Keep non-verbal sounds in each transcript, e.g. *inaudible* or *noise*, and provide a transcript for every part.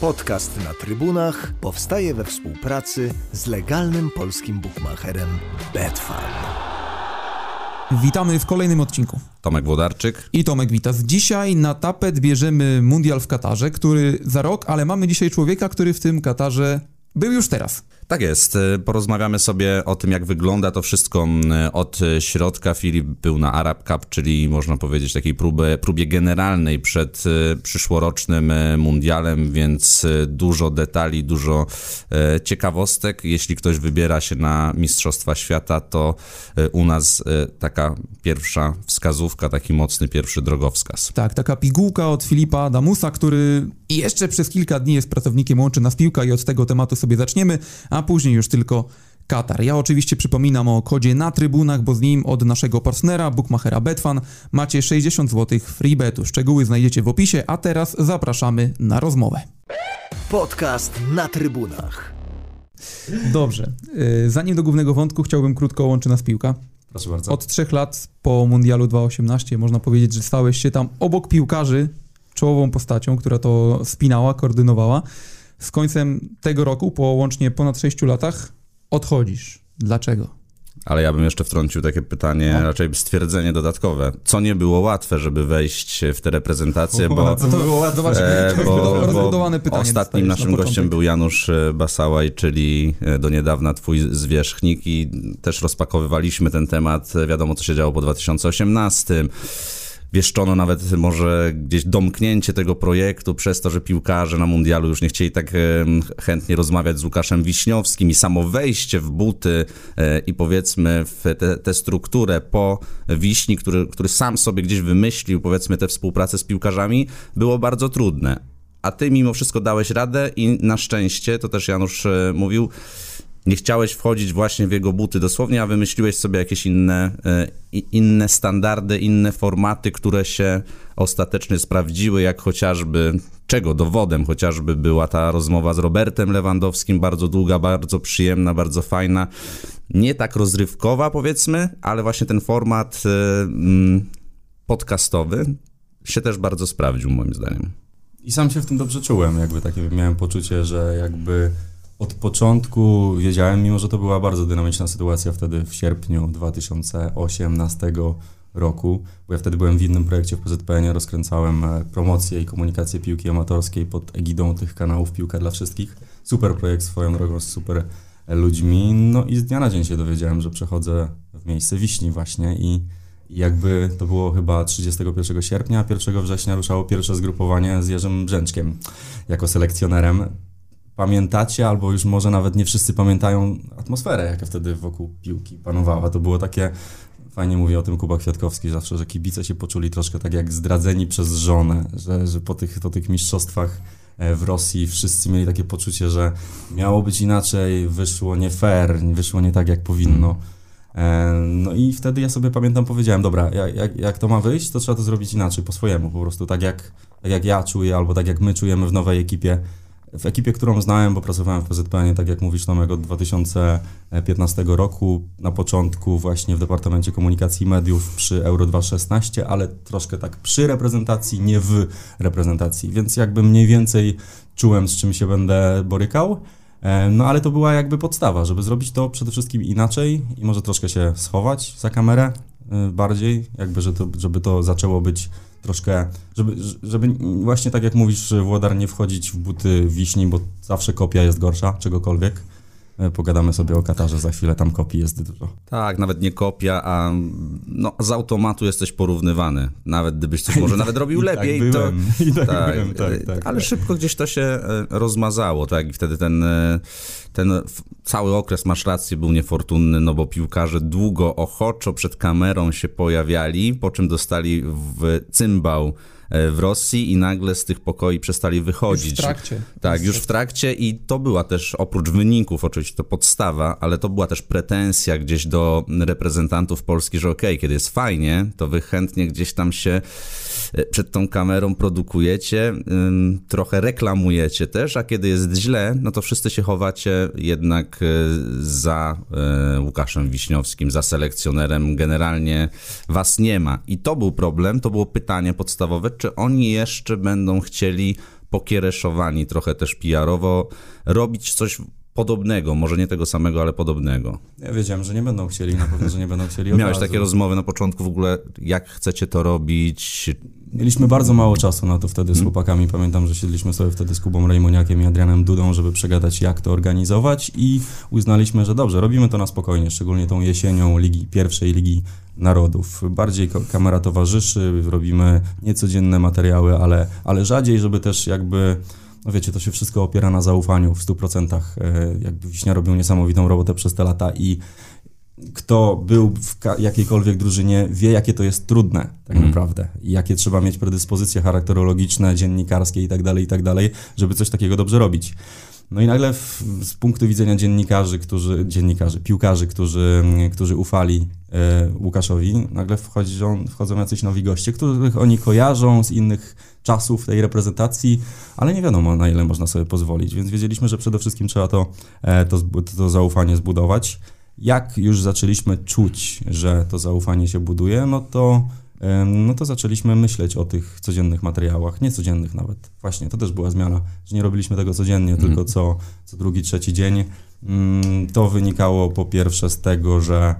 Podcast na trybunach powstaje we współpracy z legalnym polskim bookmacherem Betfan. Witamy w kolejnym odcinku. Tomek Włodarczyk. I Tomek Witas. Dzisiaj na tapet bierzemy mundial w Katarze, który za rok, ale mamy dzisiaj człowieka, który w tym Katarze był już teraz. Tak jest. E, porozmawiamy sobie o tym, jak wygląda to wszystko od środka. Filip był na Arab Cup, czyli można powiedzieć takiej próbie, próbie generalnej przed e, przyszłorocznym e, mundialem, więc dużo detali, dużo ciekawostek. Jeśli ktoś wybiera się na Mistrzostwa Świata, to u nas taka pierwsza wskazówka, taki mocny pierwszy drogowskaz. Tak, taka pigułka od Filipa Damusa, który jeszcze przez kilka dni jest pracownikiem Łączy Nas Piłka i od tego tematu sobie zaczniemy, a a później już tylko Katar. Ja oczywiście przypominam o kodzie na trybunach, bo z nim od naszego partnera, bookmachera Betfan, macie 60 zł free betu. Szczegóły znajdziecie w opisie, a teraz zapraszamy na rozmowę. Podcast na trybunach. Dobrze. Y, zanim do głównego wątku, chciałbym krótko łączyć nas piłka. Proszę bardzo. Od trzech lat po Mundialu 2018 można powiedzieć, że stałeś się tam obok piłkarzy czołową postacią, która to spinała, koordynowała z końcem tego roku, po łącznie ponad 6 latach, odchodzisz. Dlaczego? Ale ja bym jeszcze wtrącił takie pytanie, no. raczej stwierdzenie dodatkowe. Co nie było łatwe, żeby wejść w te reprezentacje, bo, *laughs* to było łatwe, e, bo, bo pytanie ostatnim naszym na gościem był Janusz e, Basałaj, czyli e, do niedawna twój zwierzchnik i też rozpakowywaliśmy ten temat. Wiadomo, co się działo po 2018 wieszczono nawet może gdzieś domknięcie tego projektu przez to, że piłkarze na mundialu już nie chcieli tak chętnie rozmawiać z Łukaszem Wiśniowskim i samo wejście w buty e, i powiedzmy w tę strukturę po Wiśni, który, który sam sobie gdzieś wymyślił powiedzmy tę współpracę z piłkarzami, było bardzo trudne. A ty mimo wszystko dałeś radę i na szczęście, to też Janusz e, mówił, nie chciałeś wchodzić właśnie w jego buty dosłownie, a wymyśliłeś sobie jakieś inne, e, inne standardy, inne formaty, które się ostatecznie sprawdziły, jak chociażby, czego dowodem chociażby była ta rozmowa z Robertem Lewandowskim, bardzo długa, bardzo przyjemna, bardzo fajna, nie tak rozrywkowa powiedzmy, ale właśnie ten format e, mm, podcastowy się też bardzo sprawdził moim zdaniem. I sam się w tym dobrze czułem, jakby takie miałem poczucie, że jakby od początku wiedziałem, mimo że to była bardzo dynamiczna sytuacja wtedy w sierpniu 2018 roku, bo ja wtedy byłem w innym projekcie w PZPN, rozkręcałem e, promocję i komunikację piłki amatorskiej pod egidą tych kanałów Piłka dla Wszystkich. Super projekt swoją drogą z super ludźmi. No i z dnia na dzień się dowiedziałem, że przechodzę w miejsce Wiśni właśnie i jakby to było chyba 31 sierpnia, 1 września ruszało pierwsze zgrupowanie z Jerzym Brzęczkiem jako selekcjonerem pamiętacie, albo już może nawet nie wszyscy pamiętają atmosferę, jaka wtedy wokół piłki panowała. To było takie, fajnie mówi o tym Kuba Kwiatkowski zawsze, że kibice się poczuli troszkę tak jak zdradzeni przez żonę, że, że po, tych, po tych mistrzostwach e, w Rosji wszyscy mieli takie poczucie, że miało być inaczej, wyszło nie fair, wyszło nie tak jak powinno. E, no i wtedy ja sobie pamiętam, powiedziałem, dobra, jak, jak to ma wyjść, to trzeba to zrobić inaczej, po swojemu, po prostu tak jak, tak jak ja czuję, albo tak jak my czujemy w nowej ekipie w ekipie, którą znałem, bo pracowałem w PZPN, tak jak mówisz Tomek, od 2015 roku, na początku właśnie w Departamencie Komunikacji i Mediów przy Euro 2016, ale troszkę tak przy reprezentacji, nie w reprezentacji, więc jakby mniej więcej czułem, z czym się będę borykał. E, no ale to była jakby podstawa, żeby zrobić to przede wszystkim inaczej i może troszkę się schować za kamerę e, bardziej, jakby, że to, żeby to zaczęło być troszkę, żeby, żeby właśnie tak jak mówisz, Włodar, nie wchodzić w buty wiśni, bo zawsze kopia jest gorsza, czegokolwiek. E, pogadamy sobie o Katarze za chwilę, tam kopii jest dużo. Tak, nawet nie kopia, a no, z automatu jesteś porównywany. Nawet gdybyś coś może *laughs* nawet robił tak lepiej, tak to. *laughs* I tak, tak, byłem, tak, tak, ale tak. szybko gdzieś to się e, rozmazało, tak? I wtedy ten, e, ten cały okres, masz rację, był niefortunny, no bo piłkarze długo, ochoczo przed kamerą się pojawiali, po czym dostali w cymbał E, w Rosji i nagle z tych pokoi przestali wychodzić. Już w trakcie. Tak, już w trakcie i to była też, oprócz wyników oczywiście to podstawa, ale to była też pretensja gdzieś do reprezentantów Polski, że okej, okay, kiedy jest fajnie, to wy chętnie gdzieś tam się e, przed tą kamerą produkujecie, trochę reklamujecie też, a kiedy jest źle, no to wszyscy się chowacie jednak e, za Łukaszem Wiśniowskim, za selekcjonerem. Generalnie was nie ma. I to był problem, to było pytanie podstawowe, czy oni jeszcze będą chcieli pokiereszowani trochę też PR-owo, robić coś podobnego, może nie tego samego, ale podobnego. Ja wiedziałem, że nie będą chcieli, na pewno, że nie będą chcieli. Miałeś takie rozmowy na początku w ogóle, jak chcecie to robić? Mieliśmy bardzo mało czasu na to wtedy z hmm. chłopakami. Pamiętam, że siedliśmy sobie wtedy z Kubą Rejmoniakiem i Adrianem Dudą, żeby przegadać, jak to organizować i uznaliśmy, że dobrze, robimy to na spokojnie, szczególnie tą jesienią ligi, pierwszej Ligi Narodów. Bardziej kamera towarzyszy, robimy niecodzienne materiały, ale, ale rzadziej, żeby też jakby no wiecie, to się wszystko opiera na zaufaniu w 100%. E, jakby Wiśnia robił niesamowitą robotę przez te lata i kto był w jakiejkolwiek drużynie, wie, jakie to jest trudne tak mm. naprawdę i jakie trzeba mieć predyspozycje charakterologiczne, dziennikarskie i tak dalej, i tak dalej, żeby coś takiego dobrze robić. No i nagle w, z punktu widzenia dziennikarzy, którzy, dziennikarzy, piłkarzy, którzy, którzy ufali e, Łukaszowi, nagle wchodzą, wchodzą jacyś nowi goście, których oni kojarzą z innych czasów tej reprezentacji, ale nie wiadomo na ile można sobie pozwolić, więc wiedzieliśmy, że przede wszystkim trzeba to, e, to, to zaufanie zbudować. Jak już zaczęliśmy czuć, że to zaufanie się buduje, no to no to zaczęliśmy myśleć o tych codziennych materiałach, nie codziennych nawet. Właśnie, to też była zmiana, że nie robiliśmy tego codziennie, mm. tylko co, co drugi, trzeci dzień. Mm, to wynikało po pierwsze z tego, że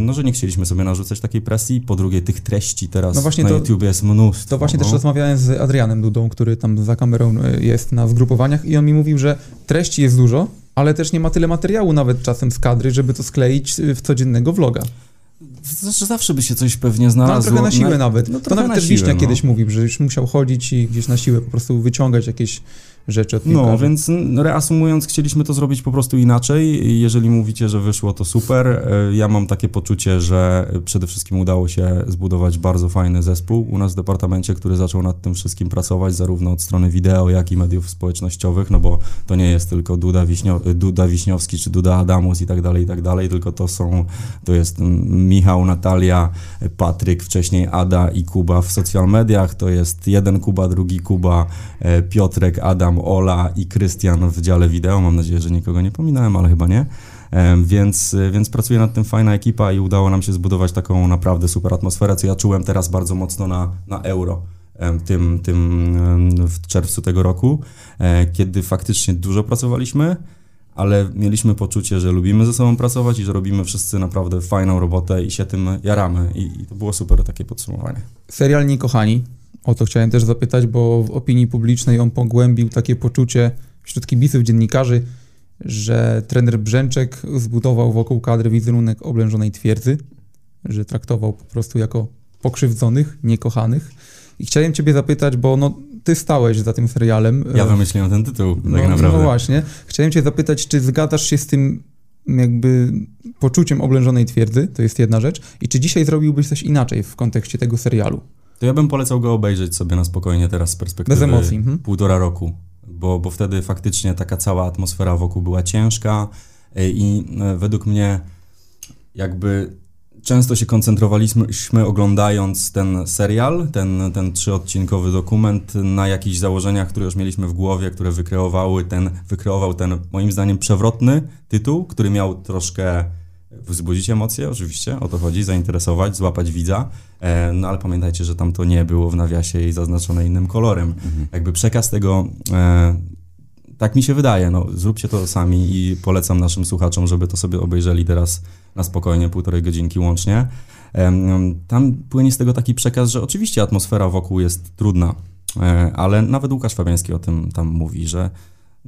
no, że nie chcieliśmy sobie narzucać takiej presji, po drugie tych treści teraz no właśnie na to, YouTube jest mnóstwo. To właśnie no. też rozmawiałem z Adrianem Dudą, który tam za kamerą e, jest na zgrupowaniach i on mi mówił, że treści jest dużo, ale też nie ma tyle materiału nawet czasem z kadry, żeby to skleić w codziennego vloga. Zawsze by się coś pewnie znalazło. No, trochę na siłę na, nawet. No, to nawet też Wiśnia no. kiedyś mówił, że już musiał chodzić i gdzieś na siłę po prostu wyciągać jakieś rzeczy od No, więc reasumując, chcieliśmy to zrobić po prostu inaczej. Jeżeli mówicie, że wyszło, to super. E, ja mam takie poczucie, że przede wszystkim udało się zbudować bardzo fajny zespół u nas w departamencie, który zaczął nad tym wszystkim pracować, zarówno od strony wideo, jak i mediów społecznościowych, no bo to nie jest tylko Duda, Wiśnio, Duda Wiśniowski czy Duda Adamus i tak dalej, i tak dalej, tylko to są, to jest Michał, Natalia, Patryk, wcześniej Ada i Kuba w social mediach, to jest jeden Kuba, drugi Kuba, e, Piotrek, Adam, Ola i Krystian w dziale wideo. Mam nadzieję, że nikogo nie pominąłem, ale chyba nie. Więc, więc pracuje nad tym fajna ekipa i udało nam się zbudować taką naprawdę super atmosferę, co ja czułem teraz bardzo mocno na, na euro. Tym, tym w czerwcu tego roku, e, kiedy faktycznie dużo pracowaliśmy, ale mieliśmy poczucie, że lubimy ze sobą pracować i że robimy wszyscy naprawdę fajną robotę i się tym jaramy. I, i to było super takie podsumowanie. Serial Niekochani o to chciałem też zapytać, bo w opinii publicznej on pogłębił takie poczucie wśród kibiców, dziennikarzy, że trener Brzęczek zbudował wokół kadry wizerunek oblężonej twierdzy, że traktował po prostu jako pokrzywdzonych, niekochanych. I chciałem ciebie zapytać, bo no, ty stałeś za tym serialem. Ja wymyśliłem ten tytuł, tak no, naprawdę. No właśnie. Chciałem cię zapytać, czy zgadzasz się z tym jakby poczuciem oblężonej twierdzy, to jest jedna rzecz, i czy dzisiaj zrobiłbyś coś inaczej w kontekście tego serialu? To ja bym polecał go obejrzeć sobie na spokojnie teraz z perspektywy Bez emocji. Mhm. półtora roku, bo, bo wtedy faktycznie taka cała atmosfera wokół była ciężka e, i e, według mnie jakby często się koncentrowaliśmy oglądając ten serial, ten, ten trzyodcinkowy dokument na jakichś założeniach, które już mieliśmy w głowie, które wykreowały ten, wykreował ten moim zdaniem przewrotny tytuł, który miał troszkę wzbudzić emocje, oczywiście, o to chodzi, zainteresować, złapać widza, e, no ale pamiętajcie, że tam to nie było w nawiasie i zaznaczone innym kolorem. Mhm. Jakby przekaz tego, e, tak mi się wydaje, no zróbcie to sami i polecam naszym słuchaczom, żeby to sobie obejrzeli teraz na spokojnie, półtorej godzinki łącznie. E, tam płynie z tego taki przekaz, że oczywiście atmosfera wokół jest trudna, ale nawet Łukasz Fabiański o tym tam mówi, że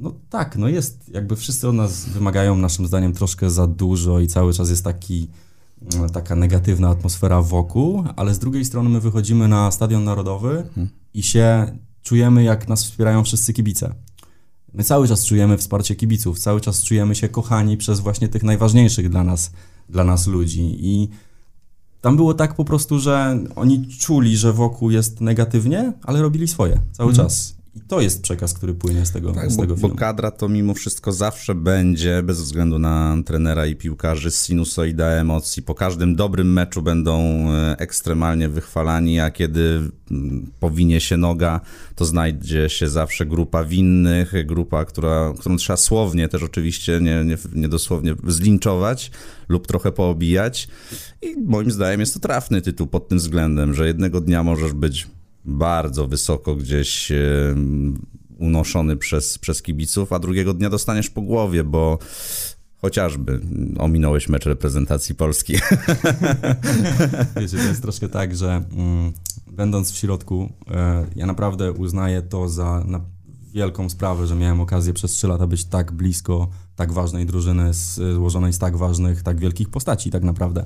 no tak, no jest, jakby wszyscy od nas wymagają naszym zdaniem troszkę za dużo i cały czas jest taki, mm, taka negatywna atmosfera wokół, ale z drugiej strony my wychodzimy na Stadion Narodowy mhm. i się czujemy, jak nas wspierają wszyscy kibice. My cały czas czujemy wsparcie kibiców, cały czas czujemy się kochani przez właśnie tych najważniejszych dla nas, dla nas ludzi i tam było tak po prostu, że oni czuli, że wokół jest negatywnie, ale robili swoje cały mhm. czas. I to jest przekaz, który płynie z tego, tak, z tego bo, filmu. Bo kadra to mimo wszystko zawsze będzie, bez względu na trenera i piłkarzy, sinusoida emocji. Po każdym dobrym meczu będą e, ekstremalnie wychwalani, a kiedy mm, powinie się noga, to znajdzie się zawsze grupa winnych, grupa, która, którą trzeba słownie też oczywiście, nie, nie, nie dosłownie zlinczować lub trochę poobijać. I moim zdaniem jest to trafny tytuł pod tym względem, że jednego dnia możesz być bardzo wysoko gdzieś unoszony przez, przez kibiców, a drugiego dnia dostaniesz po głowie, bo chociażby ominąłeś mecz reprezentacji Polski. *laughs* Wiecie, to jest troszkę tak, że mm, będąc w środku, e, ja naprawdę uznaję to za na wielką sprawę, że miałem okazję przez 3 lata być tak blisko tak ważnej drużyny, z, złożonej z tak ważnych, tak wielkich postaci tak naprawdę.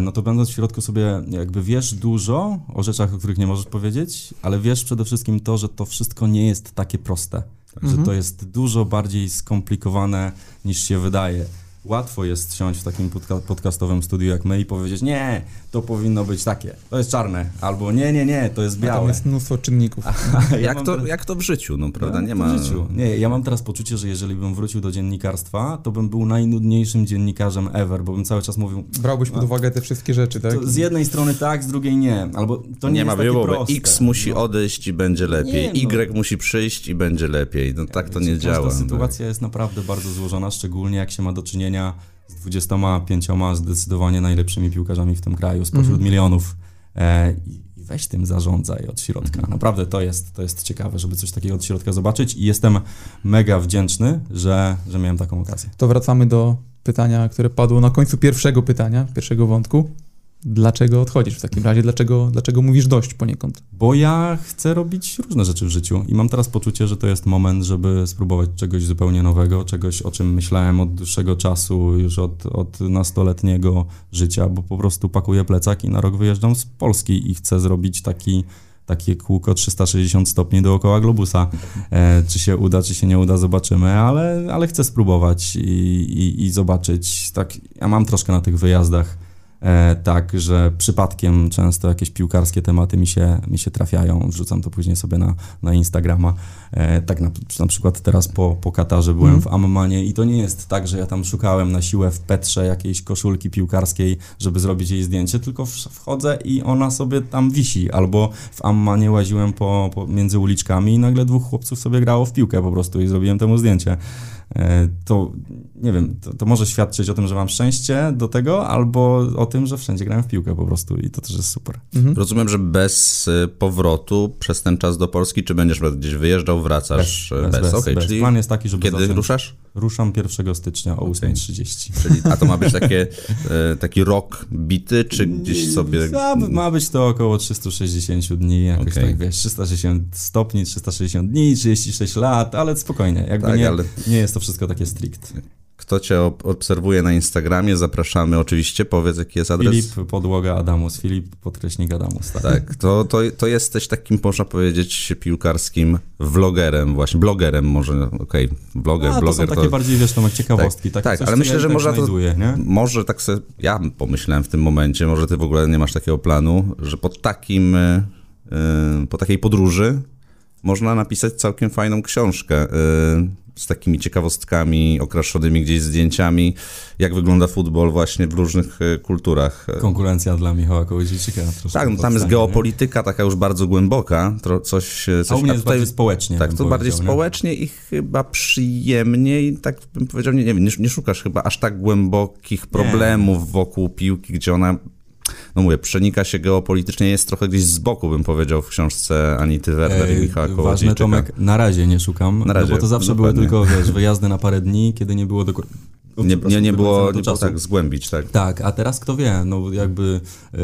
No to będąc w środku sobie jakby wiesz dużo o rzeczach, o których nie możesz powiedzieć, ale wiesz przede wszystkim to, że to wszystko nie jest takie proste. Mhm. Że to jest dużo bardziej skomplikowane niż się wydaje łatwo jest siąść w takim podca podcastowym studiu jak my i powiedzieć, nie, to powinno być takie, to jest czarne, albo nie, nie, nie, to jest białe. A tam jest mnóstwo czynników. *laughs* ja jak, to, teraz... jak to w życiu, no prawda, nie ma... W życiu. Nie, ja mam teraz poczucie, że jeżeli bym wrócił do dziennikarstwa, to bym był najnudniejszym dziennikarzem ever, bo bym cały czas mówił... Brałbyś pod uwagę te wszystkie rzeczy, tak? z jednej strony tak, z drugiej nie, albo to nie, nie ma wyboru, X musi no. odejść i będzie lepiej, nie, no. Y musi przyjść i będzie lepiej, no tak to nie działa. Ta sytuacja jest naprawdę bardzo złożona, szczególnie jak się ma do czynienia z 25 zdecydowanie najlepszymi piłkarzami w tym kraju, spośród -hmm. milionów. E, I weź tym zarządzaj od środka. -hmm. Naprawdę to jest, to jest ciekawe, żeby coś takiego od środka zobaczyć i jestem mega wdzięczny, że, że miałem taką okazję. To wracamy do pytania, które padło na końcu pierwszego pytania, pierwszego wątku. Dlaczego odchodzisz w takim razie? Dlaczego, dlaczego mówisz dość poniekąd? Bo ja chcę robić różne rzeczy w życiu i mam teraz poczucie, że to jest moment, żeby spróbować czegoś zupełnie nowego, czegoś, o czym myślałem od dłuższego czasu, już od, od nastoletniego życia, bo po prostu pakuję plecak i na rok wyjeżdżam z Polski i chcę zrobić taki takie kółko 360 stopni dookoła globusa. E, czy się uda, czy się nie uda, zobaczymy, ale, ale chcę spróbować i, i, i zobaczyć. Tak, ja mam troszkę na tych wyjazdach tak, że przypadkiem często jakieś piłkarskie tematy mi się, mi się trafiają, wrzucam to później sobie na, na Instagrama. E, tak na, na przykład teraz po, po Katarze byłem mm. w Ammanie i to nie jest tak, że ja tam szukałem na siłę w Petrze jakiejś koszulki piłkarskiej, żeby zrobić jej zdjęcie, tylko wchodzę i ona sobie tam wisi. Albo w Ammanie łaziłem po, po między uliczkami i nagle dwóch chłopców sobie grało w piłkę po prostu i zrobiłem temu zdjęcie. E, to nie wiem, to, to, może świadczyć o tym, że mam szczęście do tego, albo o tym, że wszędzie grałem w piłkę po prostu i to też jest super. Mhm. Rozumiem, że bez e, powrotu przez ten czas do Polski, czy będziesz gdzieś wyjeżdżał, wracasz bez? bez, bez, okay, bez. Czyli Plan jest taki, żeby Kiedy zacząć... ruszasz? Ruszam 1 stycznia o 8.30. Czyli, a to ma być takie, *laughs* e, taki rok bity, czy gdzieś sobie... Ma, ma być to około 360 dni, jakoś okay. tak, wiesz, 360 stopni, 360 dni, 36 lat, ale spokojnie, jakby tak, nie, ale... nie jest to wszystko takie strict. Kto cię obserwuje na Instagramie, zapraszamy oczywiście. Powiedz, jaki jest adres. Filip Podłoga Adamus, Filip podkreśnik Adamus. Tak, tak to, to, to jesteś takim, można powiedzieć, piłkarskim vlogerem, właśnie, blogerem może, okej, okay, vloger, A, bloger. To są takie to... bardziej, wiesz, to ciekawostki. Tak, tak ale myślę, że tak można to, nie? może tak sobie, ja pomyślałem w tym momencie, może ty w ogóle nie masz takiego planu, że po takim, yy, po takiej podróży można napisać całkiem fajną książkę. Z takimi ciekawostkami, okraszonymi gdzieś zdjęciami, jak wygląda futbol właśnie w różnych e, kulturach. Konkurencja dla Michała Kołodziejczyka. Tak, no tam jest geopolityka nie? taka już bardzo głęboka, coś... E, coś a u mnie jest tutaj, bardziej społecznie. Tak, to bardziej społecznie i chyba przyjemnie i tak bym powiedział, nie, nie wiem, nie, nie szukasz chyba aż tak głębokich problemów nie. wokół piłki, gdzie ona no mówię, przenika się geopolitycznie, jest trochę gdzieś z boku, bym powiedział, w książce Anity Werner i Michała. Ważne, Tomek, na razie nie szukam, na razie, no bo to zawsze dokładnie. były tylko, *laughs* wiesz, wyjazdy na parę dni, kiedy nie było do... Nie, nie, nie, było, nie było tak zgłębić, tak? Tak, a teraz kto wie, no jakby y,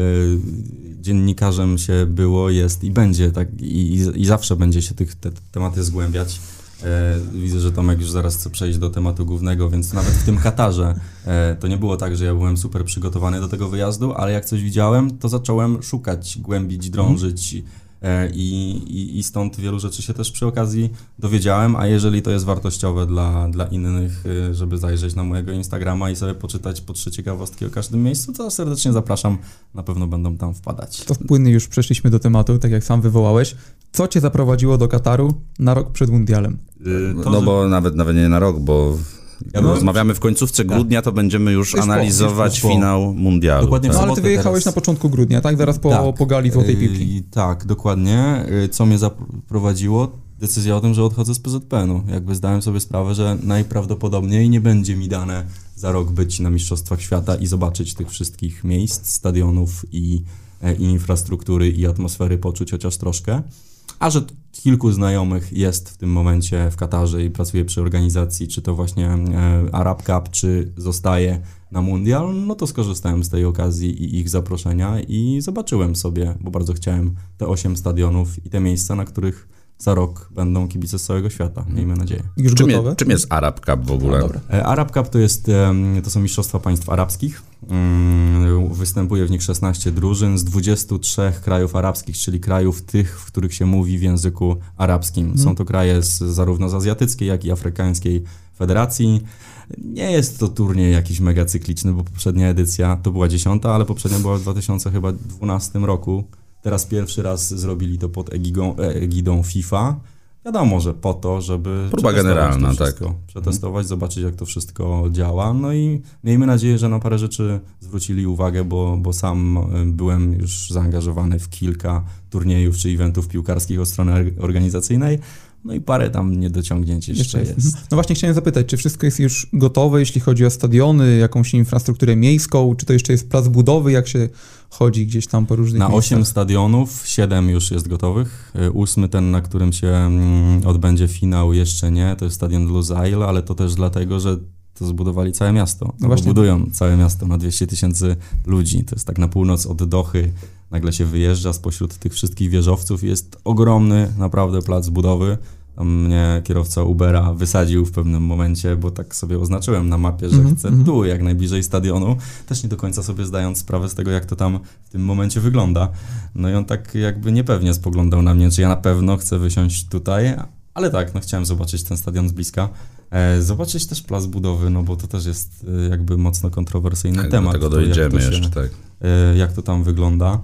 dziennikarzem się było, jest i będzie, tak, i, i zawsze będzie się tych te tematy zgłębiać. E, widzę, że Tomek już zaraz chce przejść do tematu głównego, więc nawet w tym Katarze e, to nie było tak, że ja byłem super przygotowany do tego wyjazdu, ale jak coś widziałem, to zacząłem szukać, głębić, drążyć. E, I, i, I stąd wielu rzeczy się też przy okazji dowiedziałem, a jeżeli to jest wartościowe dla, dla innych, żeby zajrzeć na mojego Instagrama i sobie poczytać po trzy ciekawostki o każdym miejscu, to serdecznie zapraszam, na pewno będą tam wpadać. To płynnie już przeszliśmy do tematu, tak jak sam wywołałeś. Co cię zaprowadziło do Kataru na rok przed mundialem? To, no że... bo nawet, nawet nie na rok, bo ja rozmawiamy w końcówce tak. grudnia, to będziemy już analizować po, finał mundialu. Dokładnie tak. No ale ty wyjechałeś teraz... na początku grudnia, tak? Zaraz po, tak. po gali Złotej yy, Piłki. Tak, dokładnie. Yy, co mnie zaprowadziło? Decyzja o tym, że odchodzę z PZPN-u. Jakby zdałem sobie sprawę, że najprawdopodobniej nie będzie mi dane za rok być na Mistrzostwach Świata i zobaczyć tych wszystkich miejsc, stadionów i e, i infrastruktury i atmosfery poczuć chociaż troszkę. A że kilku znajomych jest w tym momencie w Katarze i pracuje przy organizacji, czy to właśnie e, Arab Cup, czy zostaje na Mundial, no to skorzystałem z tej okazji i ich zaproszenia i zobaczyłem sobie, bo bardzo chciałem te osiem stadionów i te miejsca, na których za rok będą kibice z całego świata, miejmy nadzieję. Już Czym, gotowe? je, czym jest Arab Cup w ogóle? No, Arab Cup to, jest, to są Mistrzostwa Państw Arabskich. Mm, Występuje w nich 16 drużyn z 23 krajów arabskich, czyli krajów tych, w których się mówi w języku arabskim. Są to kraje z, zarówno z azjatyckiej, jak i afrykańskiej federacji. Nie jest to turniej jakiś mega cykliczny, bo poprzednia edycja to była dziesiąta, ale poprzednia była w 2012 roku. Teraz pierwszy raz zrobili to pod egidą, e, egidą FIFA. Wiadomo, że po to, żeby Próba przetestować generalna, tak. wszystko, przetestować, zobaczyć jak to wszystko działa. No i miejmy nadzieję, że na parę rzeczy zwrócili uwagę, bo, bo sam y, byłem już zaangażowany w kilka turniejów czy eventów piłkarskich od strony or- organizacyjnej. No i parę tam niedociągnięć jeszcze, Jeszcze jest. No właśnie chciałem zapytać, czy wszystko jest już gotowe, jeśli chodzi o stadiony, jakąś infrastrukturę miejską, czy to jeszcze jest plac budowy, jak się chodzi gdzieś tam po różnych Na miejscach? 8 stadionów, 7 już jest gotowych. Y, Ósmy, ten, na którym się mm, odbędzie finał, jeszcze nie. To jest stadion Lusail, ale to też dlatego, że to zbudowali całe miasto. No właśnie. budują całe miasto na 200 tysięcy ludzi. To jest tak na północ od Dochy. Nagle się wyjeżdża spośród tych wszystkich wieżowców. Jest ogromny naprawdę plac budowy. Tam mnie kierowca Ubera wysadził w pewnym momencie, bo tak sobie oznaczyłem na mapie, że Mhm, chcę mhm. tu, jak najbliżej stadionu. Też nie do końca sobie zdając sprawę z tego, jak to tam w tym momencie wygląda. No i on tak jakby niepewnie spoglądał na mnie, czy ja na pewno chcę wysiąść tutaj, ale tak, no chciałem zobaczyć ten stadion z bliska. E, zobaczyć też plac budowy, no bo to też jest e, jakby mocno kontrowersyjny Tak, temat. do tego dojdziemy to się- jeszcze, tak. e, jak to tam wygląda.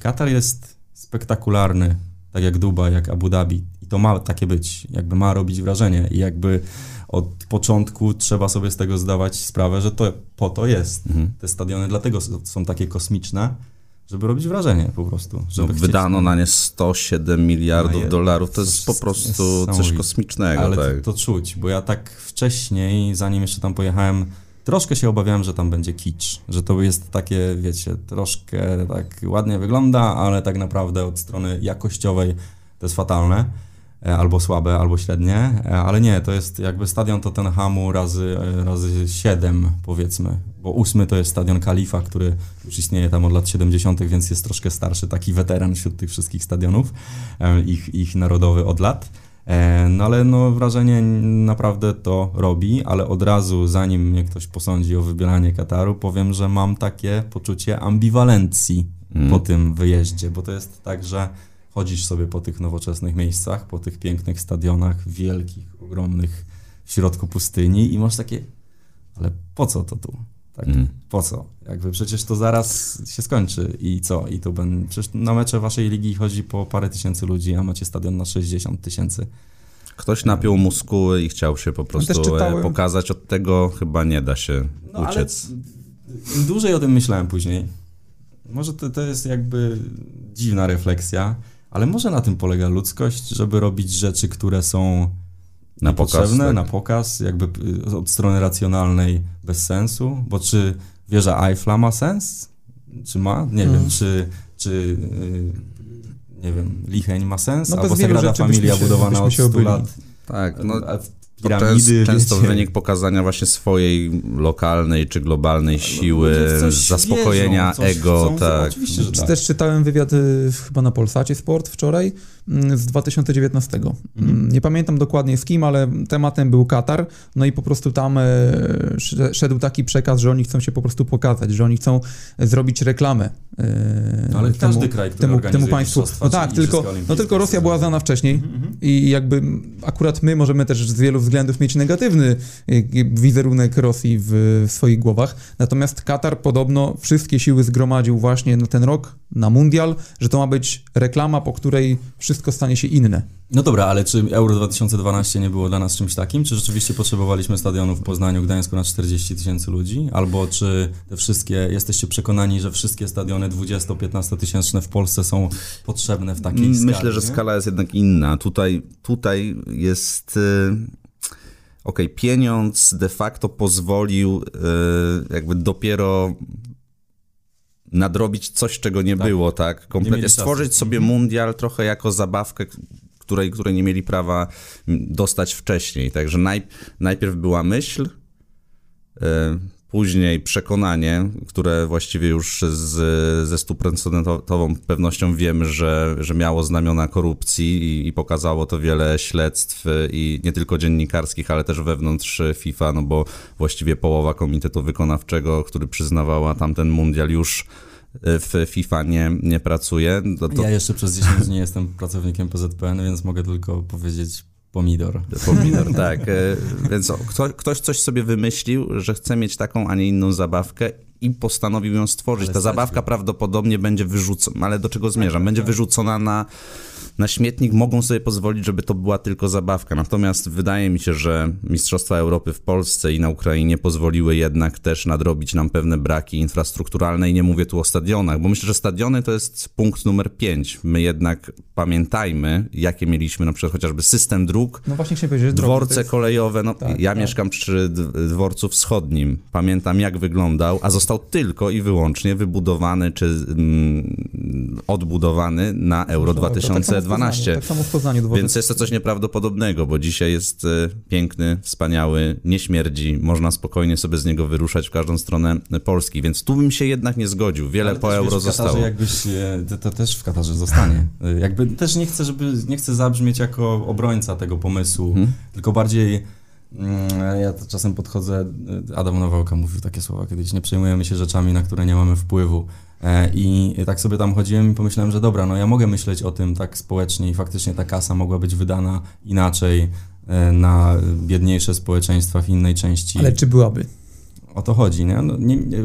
Katar jest spektakularny, tak jak Dubaj, jak Abu Dhabi i to ma takie być, jakby ma robić wrażenie i jakby od początku trzeba sobie z tego zdawać sprawę, że to po to jest. Mhm. Te stadiony dlatego są takie kosmiczne, żeby robić wrażenie po prostu. No, wydano na nie 107 miliardów No dolarów, to jest po prostu coś kosmicznego. Ale tak. to, to czuć, bo ja tak wcześniej, zanim jeszcze tam pojechałem, troszkę się obawiałem, że tam będzie kicz, że to jest takie, wiecie, troszkę tak ładnie wygląda, ale tak naprawdę od strony jakościowej to jest fatalne, albo słabe, albo średnie, e, ale nie, to jest jakby stadion Tottenhamu razy, e, razy 7 powiedzmy, bo ósmy to jest stadion Kalifa, który już istnieje tam od lat 70., więc jest troszkę starszy, taki weteran wśród tych wszystkich stadionów, e, ich, ich narodowy od lat. E, No ale no wrażenie naprawdę to robi, ale od razu zanim mnie ktoś posądzi o wybieranie Kataru, powiem, że mam takie poczucie ambiwalencji Mm. po tym wyjeździe, bo to jest tak, że chodzisz sobie po tych nowoczesnych miejscach, po tych pięknych stadionach, wielkich, ogromnych, w środku pustyni i masz takie, ale po co to tu? Tak, Mm. po co? Jakby przecież to zaraz się skończy i co? I to będę, przecież na mecze waszej ligi chodzi po parę tysięcy ludzi, a macie stadion na 60 tysięcy. Ktoś napiął muskuły i chciał się po prostu e, pokazać. Od tego chyba nie da się No ale uciec. im dłużej o tym myślałem później, może to, to jest jakby dziwna refleksja, ale może na tym polega ludzkość, żeby robić rzeczy, które są Na pokaz, tak. na pokaz, jakby y, od strony racjonalnej bez sensu, bo czy wieża Eiffla ma sens? Czy ma? Nie Mm. wiem, czy, czy y, nie wiem, Licheń ma sens? No Albo Sagrada Familia byśmy się- budowana byśmy od się 100 obyli. lat. Tak, no, a to piramidy, jest często wiecie. wynik pokazania właśnie swojej lokalnej czy globalnej siły, w coś zaspokojenia coś ego, chcą, tak. Oczywiście, że tak. Też czytałem wywiad y, chyba na Polsacie Sport wczoraj mm, z 2019. Mm, Nie pamiętam dokładnie z kim, ale tematem był Katar. No i po prostu tam e, sz- szedł taki przekaz, że oni chcą się po prostu pokazać, że oni chcą zrobić reklamę. e, Ale temu, każdy kraj, który temu, temu państwu. No tak, tylko, no tylko Rosja była znana wcześniej Mhm, mhm. i jakby akurat my możemy też z wielu względów mieć negatywny y, wizerunek Rosji w, w swoich głowach. Natomiast Katar podobno wszystkie siły zgromadził właśnie na ten rok, na mundial, że to ma być reklama, po której wszystko stanie się inne. No dobra, ale czy Euro 2012 nie było dla nas czymś takim? Czy rzeczywiście potrzebowaliśmy stadionu w Poznaniu, Gdańsku na 40 tysięcy ludzi? Albo czy te wszystkie, jesteście przekonani, że wszystkie stadiony 20-15 tysięczne w Polsce są potrzebne w takiej skali? Myślę, że skala jest jednak inna. Tutaj, tutaj jest. y, Okej, pieniądz de facto pozwolił y, jakby dopiero nadrobić coś, czego nie tak. było, tak? Kompletnie stworzyć sobie mhm. mundial trochę jako zabawkę, której, której nie mieli prawa dostać wcześniej. Także naj, najpierw była myśl, e, później przekonanie, które właściwie już z, ze stuprocentową pewnością wiemy, że, że miało znamiona korupcji i, i, pokazało to wiele śledztw i nie tylko dziennikarskich, ale też wewnątrz FIFA, no bo właściwie połowa komitetu wykonawczego, który przyznawała tamten mundial już w FIFA nie, nie pracuje. To, to... Ja jeszcze przez 10 dni jestem pracownikiem PZPN, więc mogę tylko powiedzieć Pomidor. Pomidor, *laughs* tak. E, więc kto, ktoś coś sobie wymyślił, że chce mieć taką, a nie inną zabawkę i postanowił ją stworzyć. Ale Ta zabawka prawdopodobnie będzie wyrzucona, ale do czego zmierzam? Będzie tak. wyrzucona na na śmietnik mogą sobie pozwolić, żeby to była tylko zabawka. Natomiast wydaje mi się, że Mistrzostwa Europy w Polsce i na Ukrainie pozwoliły jednak też nadrobić nam pewne braki infrastrukturalne i nie mówię tu o stadionach, bo myślę, że stadiony to jest punkt numer 5. My jednak pamiętajmy, jakie mieliśmy na przykład chociażby system dróg, no właśnie powiedzieć, dworce jest... kolejowe. No, tak, ja tak. mieszkam przy dworcu wschodnim. Pamiętam, jak wyglądał, a został tylko i wyłącznie wybudowany czy mm, odbudowany na Euro 2020. 12. Tak samo w Poznaniu. Więc jest to coś nieprawdopodobnego, bo dzisiaj jest e, piękny, wspaniały, nie śmierdzi, można spokojnie sobie z niego wyruszać w każdą stronę Polski, więc tu bym się jednak nie zgodził. Wiele Ale po euro wiesz, zostało. Katarze jakbyś, to, to, też w Katarze zostanie. E, jakby też nie chcę, żeby, nie chcę zabrzmieć jako obrońca tego pomysłu, hmm. tylko bardziej mm, ja czasem podchodzę, e, Adam Nawałka mówił takie słowa kiedyś, nie przejmujemy się rzeczami, na które nie mamy wpływu. E, I tak sobie tam chodziłem i pomyślałem, że dobra, no ja mogę myśleć o tym tak społecznie i faktycznie ta kasa mogła być wydana inaczej e, na biedniejsze społeczeństwa w innej części. Ale czy byłaby? O to chodzi, nie? No, nie, nie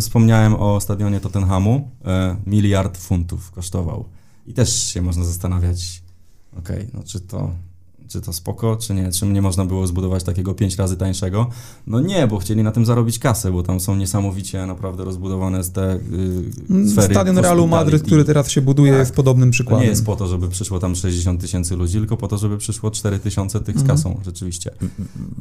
wspomniałem o stadionie Tottenhamu, e, miliard funtów kosztował. I też się można zastanawiać, okej, okay, no czy to czy to spoko, czy nie, czy nie można było zbudować takiego pięć razy tańszego. No nie, bo chcieli na tym zarobić kasę, bo tam są niesamowicie naprawdę rozbudowane te yy, sfery. Stadion Realu Madryt, który teraz się buduje, tak. jest podobnym przykładem. Nie jest po to, żeby przyszło tam 60 tysięcy ludzi, tylko po to, żeby przyszło 4 tysiące tych z mhm. kasą, rzeczywiście.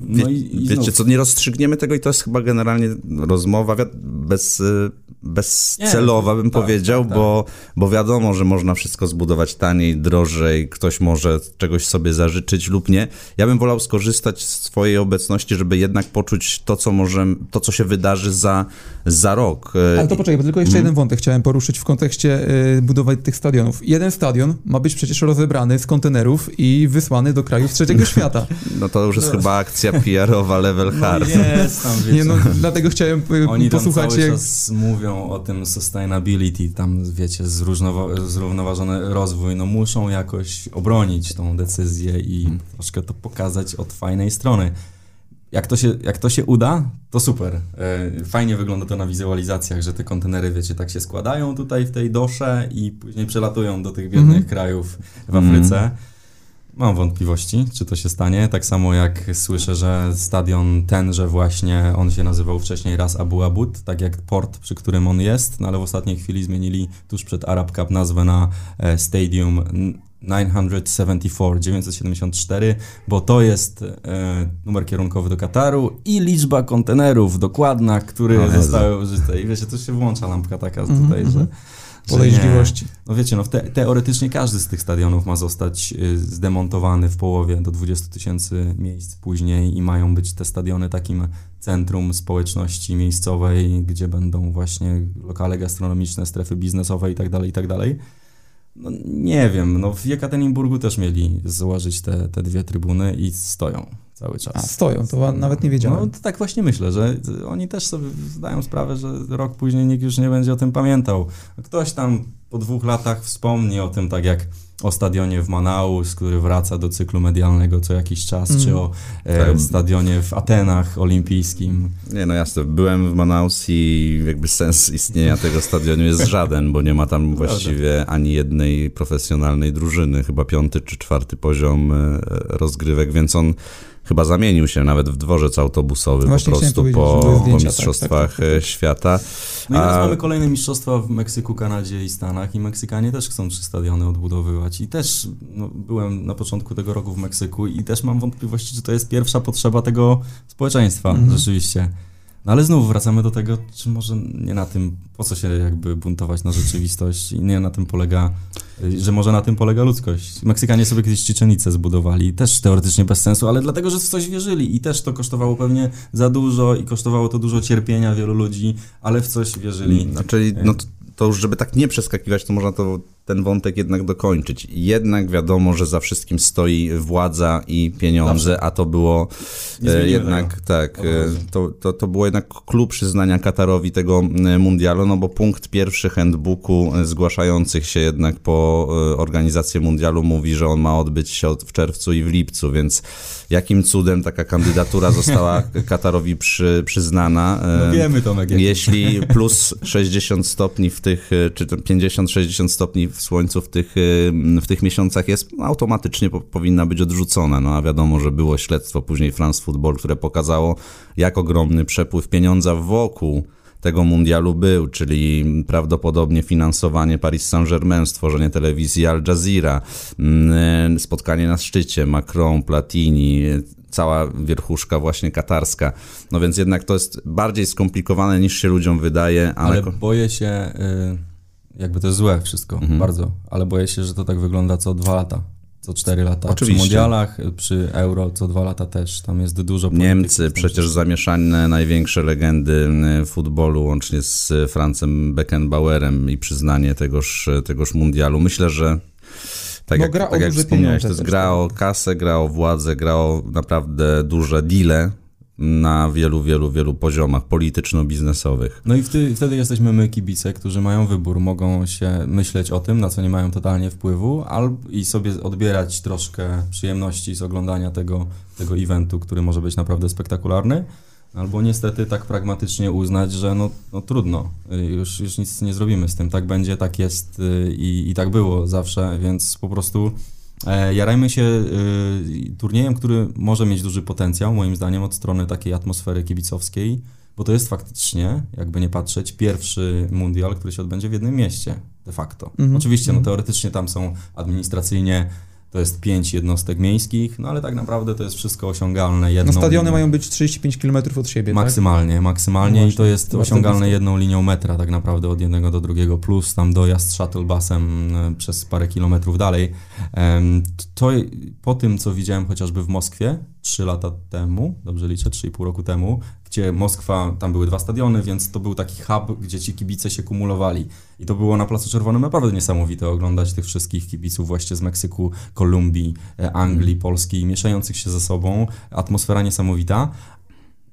No Wie, i, i wiecie co, nie rozstrzygniemy tego i to jest chyba generalnie rozmowa bez, y, bezcelowa, bym tak, powiedział, tak, tak. Bo, bo wiadomo, że można wszystko zbudować taniej, drożej, ktoś może czegoś sobie zażyczyć, lub nie. Ja bym wolał skorzystać z swojej obecności, żeby jednak poczuć to, co może, to, co się wydarzy za, za rok. Ale to poczekaj, bo tylko jeszcze hmm. jeden wątek chciałem poruszyć w kontekście y, budowy tych stadionów. Jeden stadion ma być przecież rozebrany z kontenerów i wysłany do krajów trzeciego *laughs* świata. No to już jest no. chyba akcja PR-owa *laughs* level no hard. Jest tam, *laughs* wiecie. Nie, no, dlatego chciałem y, Oni posłuchać. Oni jak... czas mówią o tym sustainability, tam wiecie, zrównoważony rozwój, no muszą jakoś obronić tą decyzję i i troszkę to pokazać od fajnej strony. Jak to, się, jak to się uda, to super. E, fajnie wygląda to na wizualizacjach, że te kontenery, wiecie, tak się składają tutaj w tej dosze i później przelatują do tych biednych mm krajów w Afryce. Mm. Mam wątpliwości, czy to się stanie. Tak samo jak słyszę, że stadion ten, że właśnie on się nazywał wcześniej raz Abu Abud, tak jak port, przy którym on jest, no ale w ostatniej chwili zmienili tuż przed Arab Cup nazwę na e, Stadium 974, 974, bo to jest e, numer kierunkowy do Kataru i liczba kontenerów dokładna, które no, zostały użyte. I wiecie, to się włącza lampka taka mm -hmm, tutaj, że mhm. podejrzliwości. No wiecie, no te, teoretycznie każdy z tych stadionów ma zostać y, zdemontowany w połowie do 20 tysięcy miejsc później i mają być te stadiony takim centrum społeczności miejscowej, gdzie będą właśnie lokale gastronomiczne, strefy biznesowe itd., tak itd., tak no nie wiem, no w Jekaterinburgu też mieli założyć te, te dwie trybuny i stoją cały czas. A, stoją, to nawet nie wiedziałem. No to tak właśnie myślę, że oni też sobie zdają sprawę, że rok później nikt już nie będzie o tym pamiętał. Ktoś tam po dwóch latach wspomni o tym, tak jak o stadionie w Manaus, który wraca do cyklu medialnego co jakiś czas, mm. czy o e, tak. stadionie w Atenach olimpijskim. Nie, no jasne, byłem w Manaus i jakby sens istnienia tego stadionu jest żaden, bo nie ma tam właściwie ani jednej profesjonalnej drużyny, chyba piąty czy czwarty poziom e, rozgrywek, więc on chyba zamienił się nawet w dworzec autobusowy Właśnie po prostu po, po tak, mistrzostwach tak, tak, tak, świata. No i teraz A... mamy kolejne mistrzostwa w Meksyku, Kanadzie i Stanach i Meksykanie też chcą trzy stadiony odbudowywać i też no, byłem na początku tego roku w Meksyku i też mam wątpliwości, czy to jest pierwsza potrzeba tego społeczeństwa mhm. rzeczywiście. No ale znów wracamy do tego, czy może nie na tym, po co się jakby buntować na rzeczywistość i nie na tym polega, y, że może na tym polega ludzkość. Meksykanie sobie kiedyś Czyczenicę zbudowali, też teoretycznie bez sensu, ale dlatego, że w coś wierzyli i też to kosztowało pewnie za dużo i kosztowało to dużo cierpienia wielu ludzi, ale w coś wierzyli. Znaczy, no to, to już żeby tak nie przeskakiwać, to można to ten wątek jednak dokończyć. Jednak wiadomo, że za wszystkim stoi władza i pieniądze, a to było e, jednak tego. tak, e, to, to, to było jednak klub przyznania Katarowi tego e, mundialu, no bo punkt pierwszy handbooku zgłaszających się jednak po organizację mundialu mówi, że on ma odbyć się w czerwcu i w lipcu, więc jakim cudem taka kandydatura została *laughs* Katarowi przy, przyznana? No wiemy to, Jeśli plus 60 stopni w tych, czy 50-60 stopni w słońcu w tych, w tych miesiącach jest, automatycznie po, powinna być odrzucona. No a wiadomo, że było śledztwo później France Football, które pokazało, jak ogromny przepływ pieniądza wokół tego mundialu był, czyli prawdopodobnie finansowanie Paris Saint-Germain, stworzenie telewizji Al Jazeera, mm, spotkanie na szczycie, Macron, Platini, cała wierchuszka właśnie katarska. No więc jednak to jest bardziej skomplikowane niż się ludziom wydaje. Ale, ale boję się... Y jakby to jest złe wszystko, mhm. bardzo, ale boję się, że to tak wygląda co dwa lata, co cztery lata. Oczywiście. Przy mundialach, przy euro co dwa lata też, tam jest dużo Niemcy, przecież zamieszane największe legendy futbolu, łącznie z Francem Beckenbauerem i przyznanie tegoż, tegoż mundialu. Myślę, że tak, no, jak, tak jak wspomniałeś, to jest gra tak. o kasę, gra o władzę, gra o naprawdę duże deale, na wielu, wielu, wielu poziomach polityczno-biznesowych. No i wtedy, wtedy jesteśmy my, kibice, którzy mają wybór, mogą się myśleć o tym, na co nie mają totalnie wpływu, albo i sobie odbierać troszkę przyjemności z oglądania tego, tego eventu, który może być naprawdę spektakularny, albo niestety tak pragmatycznie uznać, że no, no trudno, już, już nic nie zrobimy z tym, tak będzie, tak jest y, i, i tak było zawsze, więc po prostu jarajmy się e, turniejem, który może mieć duży potencjał, moim zdaniem, od strony takiej atmosfery kibicowskiej, bo to jest faktycznie, jakby nie patrzeć, pierwszy mundial, który się odbędzie w jednym mieście, de facto. Mhm. Oczywiście, no teoretycznie tam są administracyjnie to jest pięć jednostek miejskich, no ale tak naprawdę to jest wszystko osiągalne jedną No stadiony linią. mają być 35 km od siebie, Maksymalnie, tak? maksymalnie no i to jest osiągalne jedną linią metra tak naprawdę od jednego do drugiego, plus tam dojazd shuttlebusem e, przez parę kilometrów dalej. To po tym, co widziałem chociażby w Moskwie, 3 lata temu, dobrze liczę, 3,5 roku temu, gdzie Moskwa, tam były dwa stadiony, więc to był taki hub, gdzie ci kibice się kumulowali. I to było na Placu Czerwonym naprawdę niesamowite oglądać tych wszystkich kibiców właśnie z Meksyku, Kolumbii, e, Anglii, mm. Polski, mieszających się ze sobą. Atmosfera niesamowita.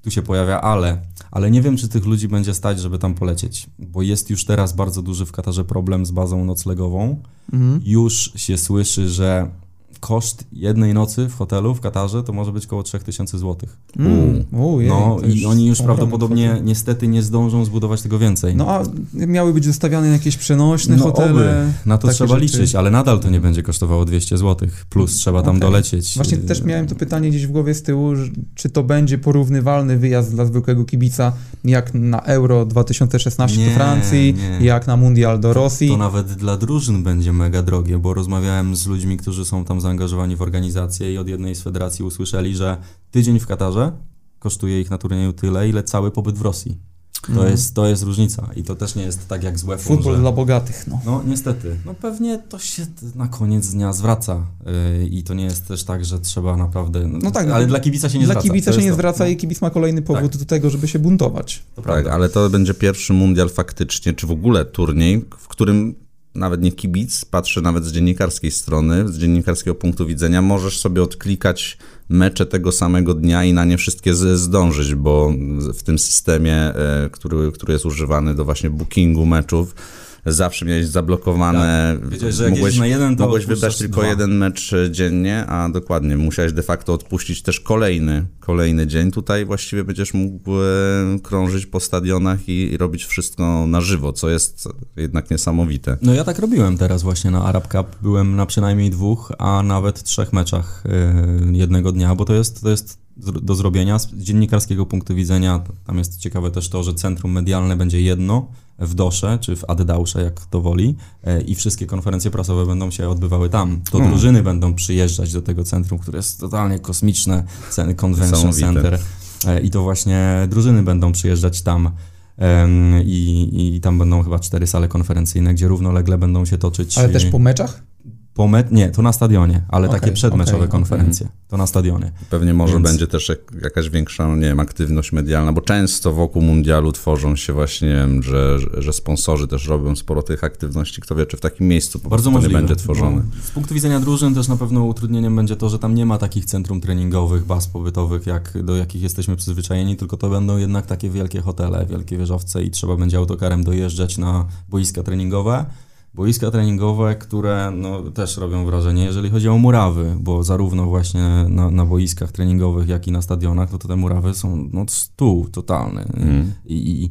Tu się pojawia ale, ale nie wiem, czy tych ludzi będzie stać, żeby tam polecieć, bo jest już teraz bardzo duży w Katarze problem z bazą noclegową. Mm. Już się słyszy, że koszt jednej nocy w hotelu w Katarze to może być około 3000 zł. Mm. no i oni już prawdopodobnie kwota. niestety nie zdążą zbudować tego więcej. No a miały być zostawiane jakieś przenośne no, hotele. Oby. Na to trzeba rzeczy. liczyć, ale nadal to nie będzie kosztowało 200 zł, plus trzeba tam okay. dolecieć. Właśnie też miałem to pytanie gdzieś w głowie z tyłu, czy to będzie porównywalny wyjazd dla zwykłego kibica jak na Euro 2016 nie, do Francji, nie. jak na Mundial do Rosji. To, to nawet dla drużyn będzie mega drogie, bo rozmawiałem z ludźmi, którzy są tam zaangażowani zaangażowani w organizację i od jednej z federacji usłyszeli, że tydzień w Katarze kosztuje ich na turnieju tyle, ile cały pobyt w Rosji. To, mm. jest, to jest różnica i to też nie jest tak jak z UEFA. Futbol że... dla bogatych, no. No niestety. No pewnie to się na koniec dnia zwraca yy, i to nie jest też tak, że trzeba naprawdę... No, no tak. Ale dla kibica się nie dla zwraca. Dla kibica się nie to, zwraca no. i kibic ma kolejny powód tak. do tego, żeby się buntować. To tak, ale to będzie pierwszy mundial faktycznie, czy w ogóle turniej, w którym nawet nie kibic, patrzę nawet z dziennikarskiej strony, z dziennikarskiego punktu widzenia, możesz sobie odklikać mecze tego samego dnia i na nie wszystkie zdążyć, bo w tym systemie, e, który, który jest używany do właśnie bookingu meczów, zawsze miałeś zablokowane. Tak. Wiedziałeś, że mogłeś, na jeden, to mogłeś wybrać tylko dwa. jeden mecz dziennie, a dokładnie musiałeś de facto odpuścić też kolejny, kolejny dzień. Tutaj właściwie będziesz mógł e, krążyć po stadionach i, i robić wszystko na żywo, co jest jednak niesamowite. No ja tak robiłem teraz właśnie na Arab Cup. Byłem na przynajmniej dwóch, a nawet trzech meczach e, jednego dnia, bo to jest, to jest do zrobienia. Z dziennikarskiego punktu widzenia tam jest ciekawe też to, że centrum medialne będzie jedno w Dosze czy w Addausze, jak to woli, e, i wszystkie konferencje prasowe będą się odbywały tam. To hmm. drużyny będą przyjeżdżać do tego centrum, które jest totalnie kosmiczne, Convention Center. i to właśnie drużyny będą przyjeżdżać tam i, i tam będą chyba cztery sale konferencyjne, gdzie równolegle będą się toczyć. Ale też po meczach? Po me... Nie, to na stadionie, ale okay, takie przedmeczowe okay, konferencje. Okay. To na stadionie. Pewnie może Więc... będzie też jakaś większa, no nie wiem, aktywność medialna, bo często wokół mundialu tworzą się właśnie, wiem, że, że sponsorzy też robią sporo tych aktywności. Kto wie, czy w takim miejscu po Bardzo możliwe, nie będzie tworzone. z punktu widzenia drużyn też na pewno utrudnieniem będzie to, że tam nie ma takich centrum treningowych, baz pobytowych, jak, do jakich jesteśmy przyzwyczajeni, tylko to będą jednak takie wielkie hotele, wielkie wieżowce i trzeba będzie autokarem dojeżdżać na boiska treningowe boiska treningowe, które no, też robią wrażenie, jeżeli chodzi o murawy, bo zarówno właśnie na, na boiskach treningowych, jak i na stadionach, to, to te murawy są no, stół totalny. Mm. I, i,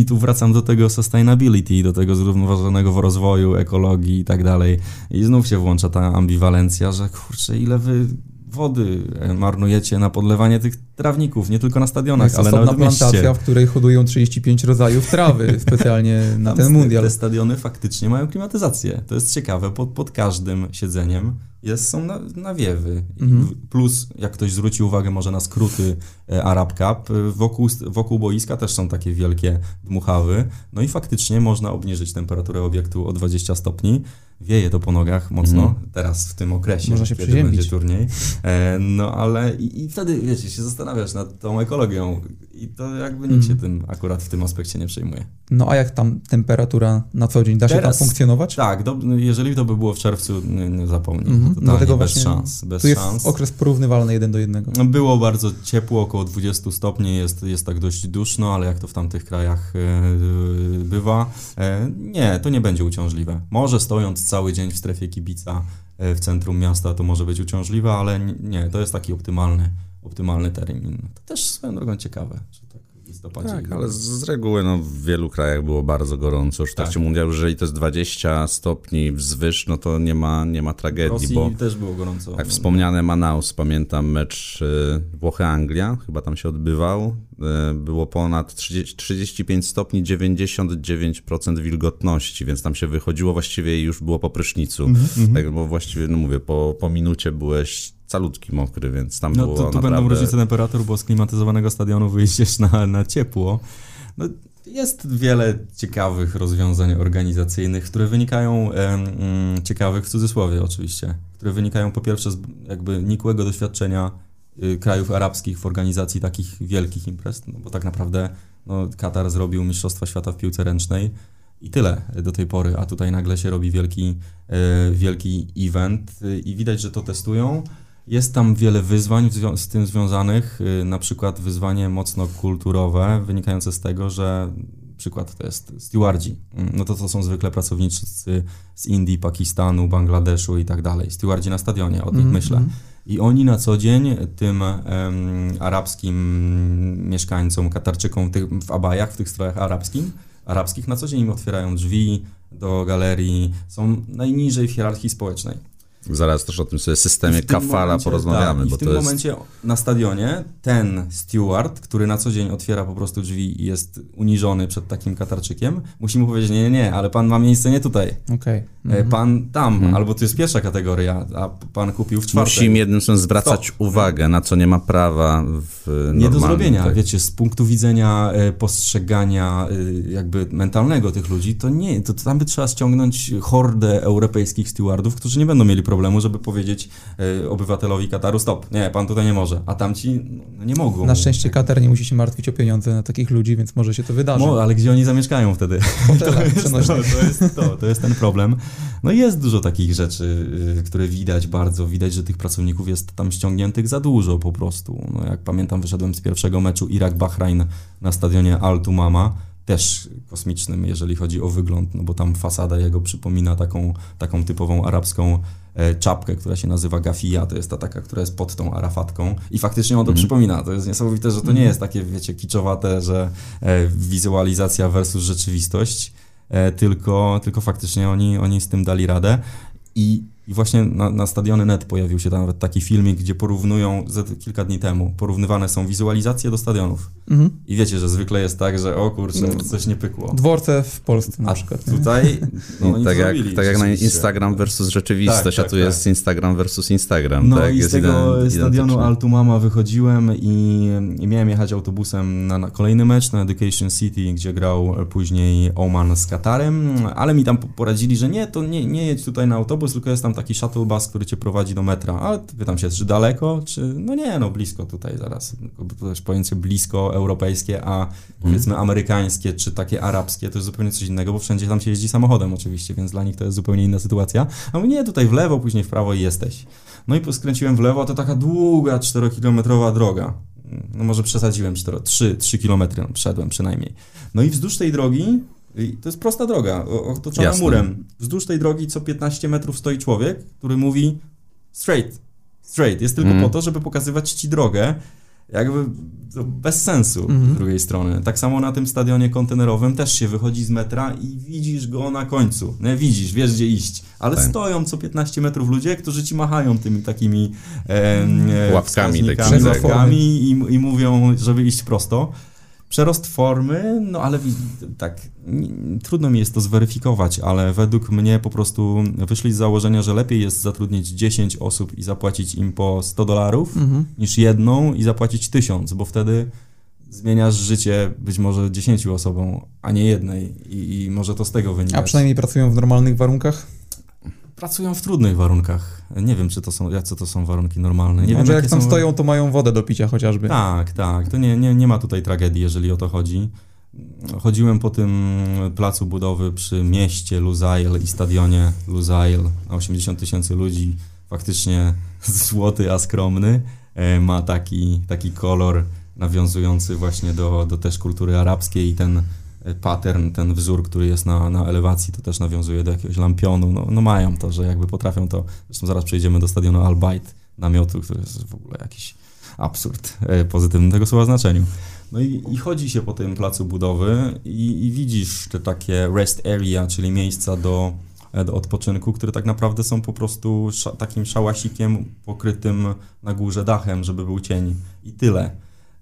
I tu wracam do tego sustainability, do tego zrównoważonego rozwoju, ekologii i tak dalej. I znów się włącza ta ambiwalencja, że kurczę, ile wy wody e, marnujecie na podlewanie tych trawników, nie tylko na stadionach, jest ale nawet w mieście. plantacja, w której hodują 35 rodzajów trawy *laughs* specjalnie na ten mundial. Te stadiony faktycznie mają klimatyzację. To jest ciekawe, pod, pod każdym siedzeniem jest, są na, nawiewy. Mhm. Plus, jak ktoś zwróci uwagę może na skróty e, Arab Cup, e, wokół, wokół boiska też są takie wielkie dmuchawy. No i faktycznie można obniżyć temperaturę obiektu o 20 stopni. Wieje to po nogach mocno, mhm. teraz w tym okresie, Można się kiedy będzie turniej. E, no ale i, i, wtedy, wiecie, się zastanawiasz nad tą ekologią i to jakby nikt się mhm. tym akurat w tym aspekcie nie przejmuje. No a jak tam temperatura na co dzień? Da teraz, się tam funkcjonować? Tak, do, jeżeli to by było w czerwcu, nie, nie zapomnij. Mhm. Dlatego bez szans. Bez tu jest szans. okres porównywalny jeden do jednego. No, było bardzo ciepło, około 20 stopni, jest, jest tak dość duszno, ale jak to w tamtych krajach e, bywa, e, nie, to nie będzie uciążliwe. Może stojąc cały dzień w strefie kibica e, w centrum miasta to może być uciążliwe, ale nie, to jest taki optymalny, optymalny termin. To też swoją drogą ciekawe listopadzie. Tak, ale z reguły no, w wielu krajach było bardzo gorąco już w trakcie tak. mundialu. Jeżeli to jest 20 stopni wzwyż, no to nie ma, nie ma tragedii. W Rosji bo też było gorąco. Tak, wspomniane Manaus, pamiętam mecz y, Włochy-Anglia, chyba tam się odbywał. Y, było ponad 30, 35 stopni, 99% wilgotności, więc tam się wychodziło właściwie i już było po prysznicu. Mm -hmm. Tak, bo właściwie, no mówię, po, po minucie byłeś calutki mokry, więc tam no, było to, tu naprawdę... będą różnice temperatur, bo z klimatyzowanego stadionu wyjdziesz na, na ciepło. No, jest wiele ciekawych rozwiązań organizacyjnych, które wynikają, e, ciekawych w cudzysłowie oczywiście, które wynikają po pierwsze z jakby nikłego doświadczenia y, krajów arabskich w organizacji takich wielkich imprez, no bo tak naprawdę no, Katar zrobił Mistrzostwa Świata w piłce ręcznej i tyle do tej pory, a tutaj nagle się robi wielki, e, wielki event y, i widać, że to testują. Jest tam wiele wyzwań z tym związanych, y, na przykład wyzwanie mocno kulturowe, wynikające z tego, że przykład to jest stewardzi. Mm, no to to są zwykle pracownicy z Indii, Pakistanu, Bangladeszu i tak dalej. Stewardzi na stadionie, od nich mm -hmm. myślę. I oni na co dzień tym um, arabskim mieszkańcom, Katarczykom w abajach, w tych strojach arabskim, arabskich, na co dzień im otwierają drzwi do galerii, są najniżej w hierarchii społecznej. Zaraz też o tym sobie systemie kafala momencie, porozmawiamy. Tak, I w tym jest... momencie na stadionie ten steward, który na co dzień otwiera po prostu drzwi i jest uniżony przed takim Katarczykiem, musi mu powiedzieć, nie, nie, nie, ale pan ma miejsce nie tutaj. Okay. Mhm. Pan tam, mhm. albo to jest pierwsza kategoria, a pan kupił w czwartej. Musi im jednym słowem zwracać Stop. uwagę, na co nie ma prawa w Nie do zrobienia, tak. wiecie, z punktu widzenia e, postrzegania e, jakby mentalnego tych ludzi, to nie, to tam by trzeba ściągnąć hordę europejskich stewardów, którzy nie będą mieli problemu, żeby powiedzieć y, obywatelowi Kataru stop, nie, pan tutaj nie może, a tamci no, nie mogą. Na szczęście Katar nie musi się martwić o pieniądze na takich ludzi, więc może się to wydarzyć. No, ale gdzie oni zamieszkają wtedy? *laughs* to, jest to, to, jest to, to jest ten problem. No i jest dużo takich rzeczy, y, które widać bardzo, widać, że tych pracowników jest tam ściągniętych za dużo po prostu. No, jak pamiętam, wyszedłem z pierwszego meczu Irak-Bahrain na stadionie Al-Tumama, też kosmicznym, jeżeli chodzi o wygląd, no bo tam fasada jego przypomina taką, taką typową arabską e, czapkę, która się nazywa gafija, to jest ta taka, która jest pod tą arafatką i faktycznie on to mm. przypomina. To jest niesamowite, że to nie mhm. jest takie, wiecie, kiczowate, że e, wizualizacja versus rzeczywistość, e, tylko, tylko faktycznie oni, oni z tym dali radę i I właśnie na, na stadiony net pojawił się tam nawet taki filmik, gdzie porównują, kilka dni temu, porównywane są wizualizacje do stadionów. Mhm. I wiecie, że zwykle jest tak, że o kurczę, no, coś nie pykło. Dworce w Polsce na A przykład. tutaj no, tak, jak, tak jak na Instagram versus rzeczywistość, tak, tak, a tu tak. jest Instagram versus Instagram. No tak, i z tego stadionu Altumama wychodziłem i, i, miałem jechać autobusem na, na, kolejny mecz na Education City, gdzie grał później Oman z Katarem, ale mi tam poradzili, że nie, to nie, nie jedź tutaj na autobus, tylko jest tam taki shuttle bus, który cię prowadzi do metra. Ale pytam się, czy daleko, czy no nie, no blisko tutaj zaraz. To też pojęcie blisko europejskie, a powiedzmy amerykańskie, czy takie arabskie, to jest zupełnie coś innego, bo wszędzie tam się jeździ samochodem oczywiście, więc dla nich to jest zupełnie inna sytuacja. A mówię, nie, tutaj w lewo, później w prawo i jesteś. No i skręciłem w lewo, a to taka długa, 4-kilometrowa droga. No może przesadziłem, 4, 3, 3 kilometry no, przeszedłem przynajmniej. No i wzdłuż tej drogi to jest prosta droga, otoczona Jasne. murem. Wzdłuż tej drogi co 15 metrów stoi człowiek, który mówi straight, straight. Jest tylko mm. po to, żeby pokazywać ci drogę. Jakby bez sensu mm. z drugiej strony. Tak samo na tym stadionie kontenerowym też się wychodzi z metra i widzisz go na końcu. Nie widzisz, wiesz gdzie iść. Ale tak. stoją co 15 metrów ludzie, którzy ci machają tymi takimi e, łapkami, łapkami i, i mówią, żeby iść prosto przerost formy, no ale tak, trudno mi jest to zweryfikować, ale według mnie po prostu wyszli z założenia, że lepiej jest zatrudnić 10 osób i zapłacić im po 100 dolarów, mhm. niż jedną i zapłacić 1000, bo wtedy zmieniasz życie być może 10 osobom, a nie jednej i, i może to z tego wynika. A przynajmniej pracują w normalnych warunkach? Pracują w trudnych warunkach. Nie wiem, czy to są, jacy to są warunki normalne. Nie Może wiem, jak tam są... stoją, to mają wodę do picia chociażby. Tak, tak. To nie, nie, nie ma tutaj tragedii, jeżeli o to chodzi. Chodziłem po tym placu budowy przy mieście Luzail i stadionie Luzail na 80 tysięcy ludzi. Faktycznie *laughs* złoty, a skromny. E, ma taki, taki kolor nawiązujący właśnie do, do też kultury arabskiej i ten pattern, ten wzór, który jest na, na elewacji, to też nawiązuje do jakiegoś lampionu. No, no mają to, że jakby potrafią to. Zresztą zaraz przejdziemy do stadionu Albayt, namiotu, który jest w ogóle jakiś absurd e, pozytywnym tego słowa znaczeniu. No i, i chodzi się po tym placu budowy i, i widzisz te takie rest area, czyli miejsca do, e, do odpoczynku, które tak naprawdę są po prostu takim szałasikiem pokrytym na górze dachem, żeby był cień i tyle.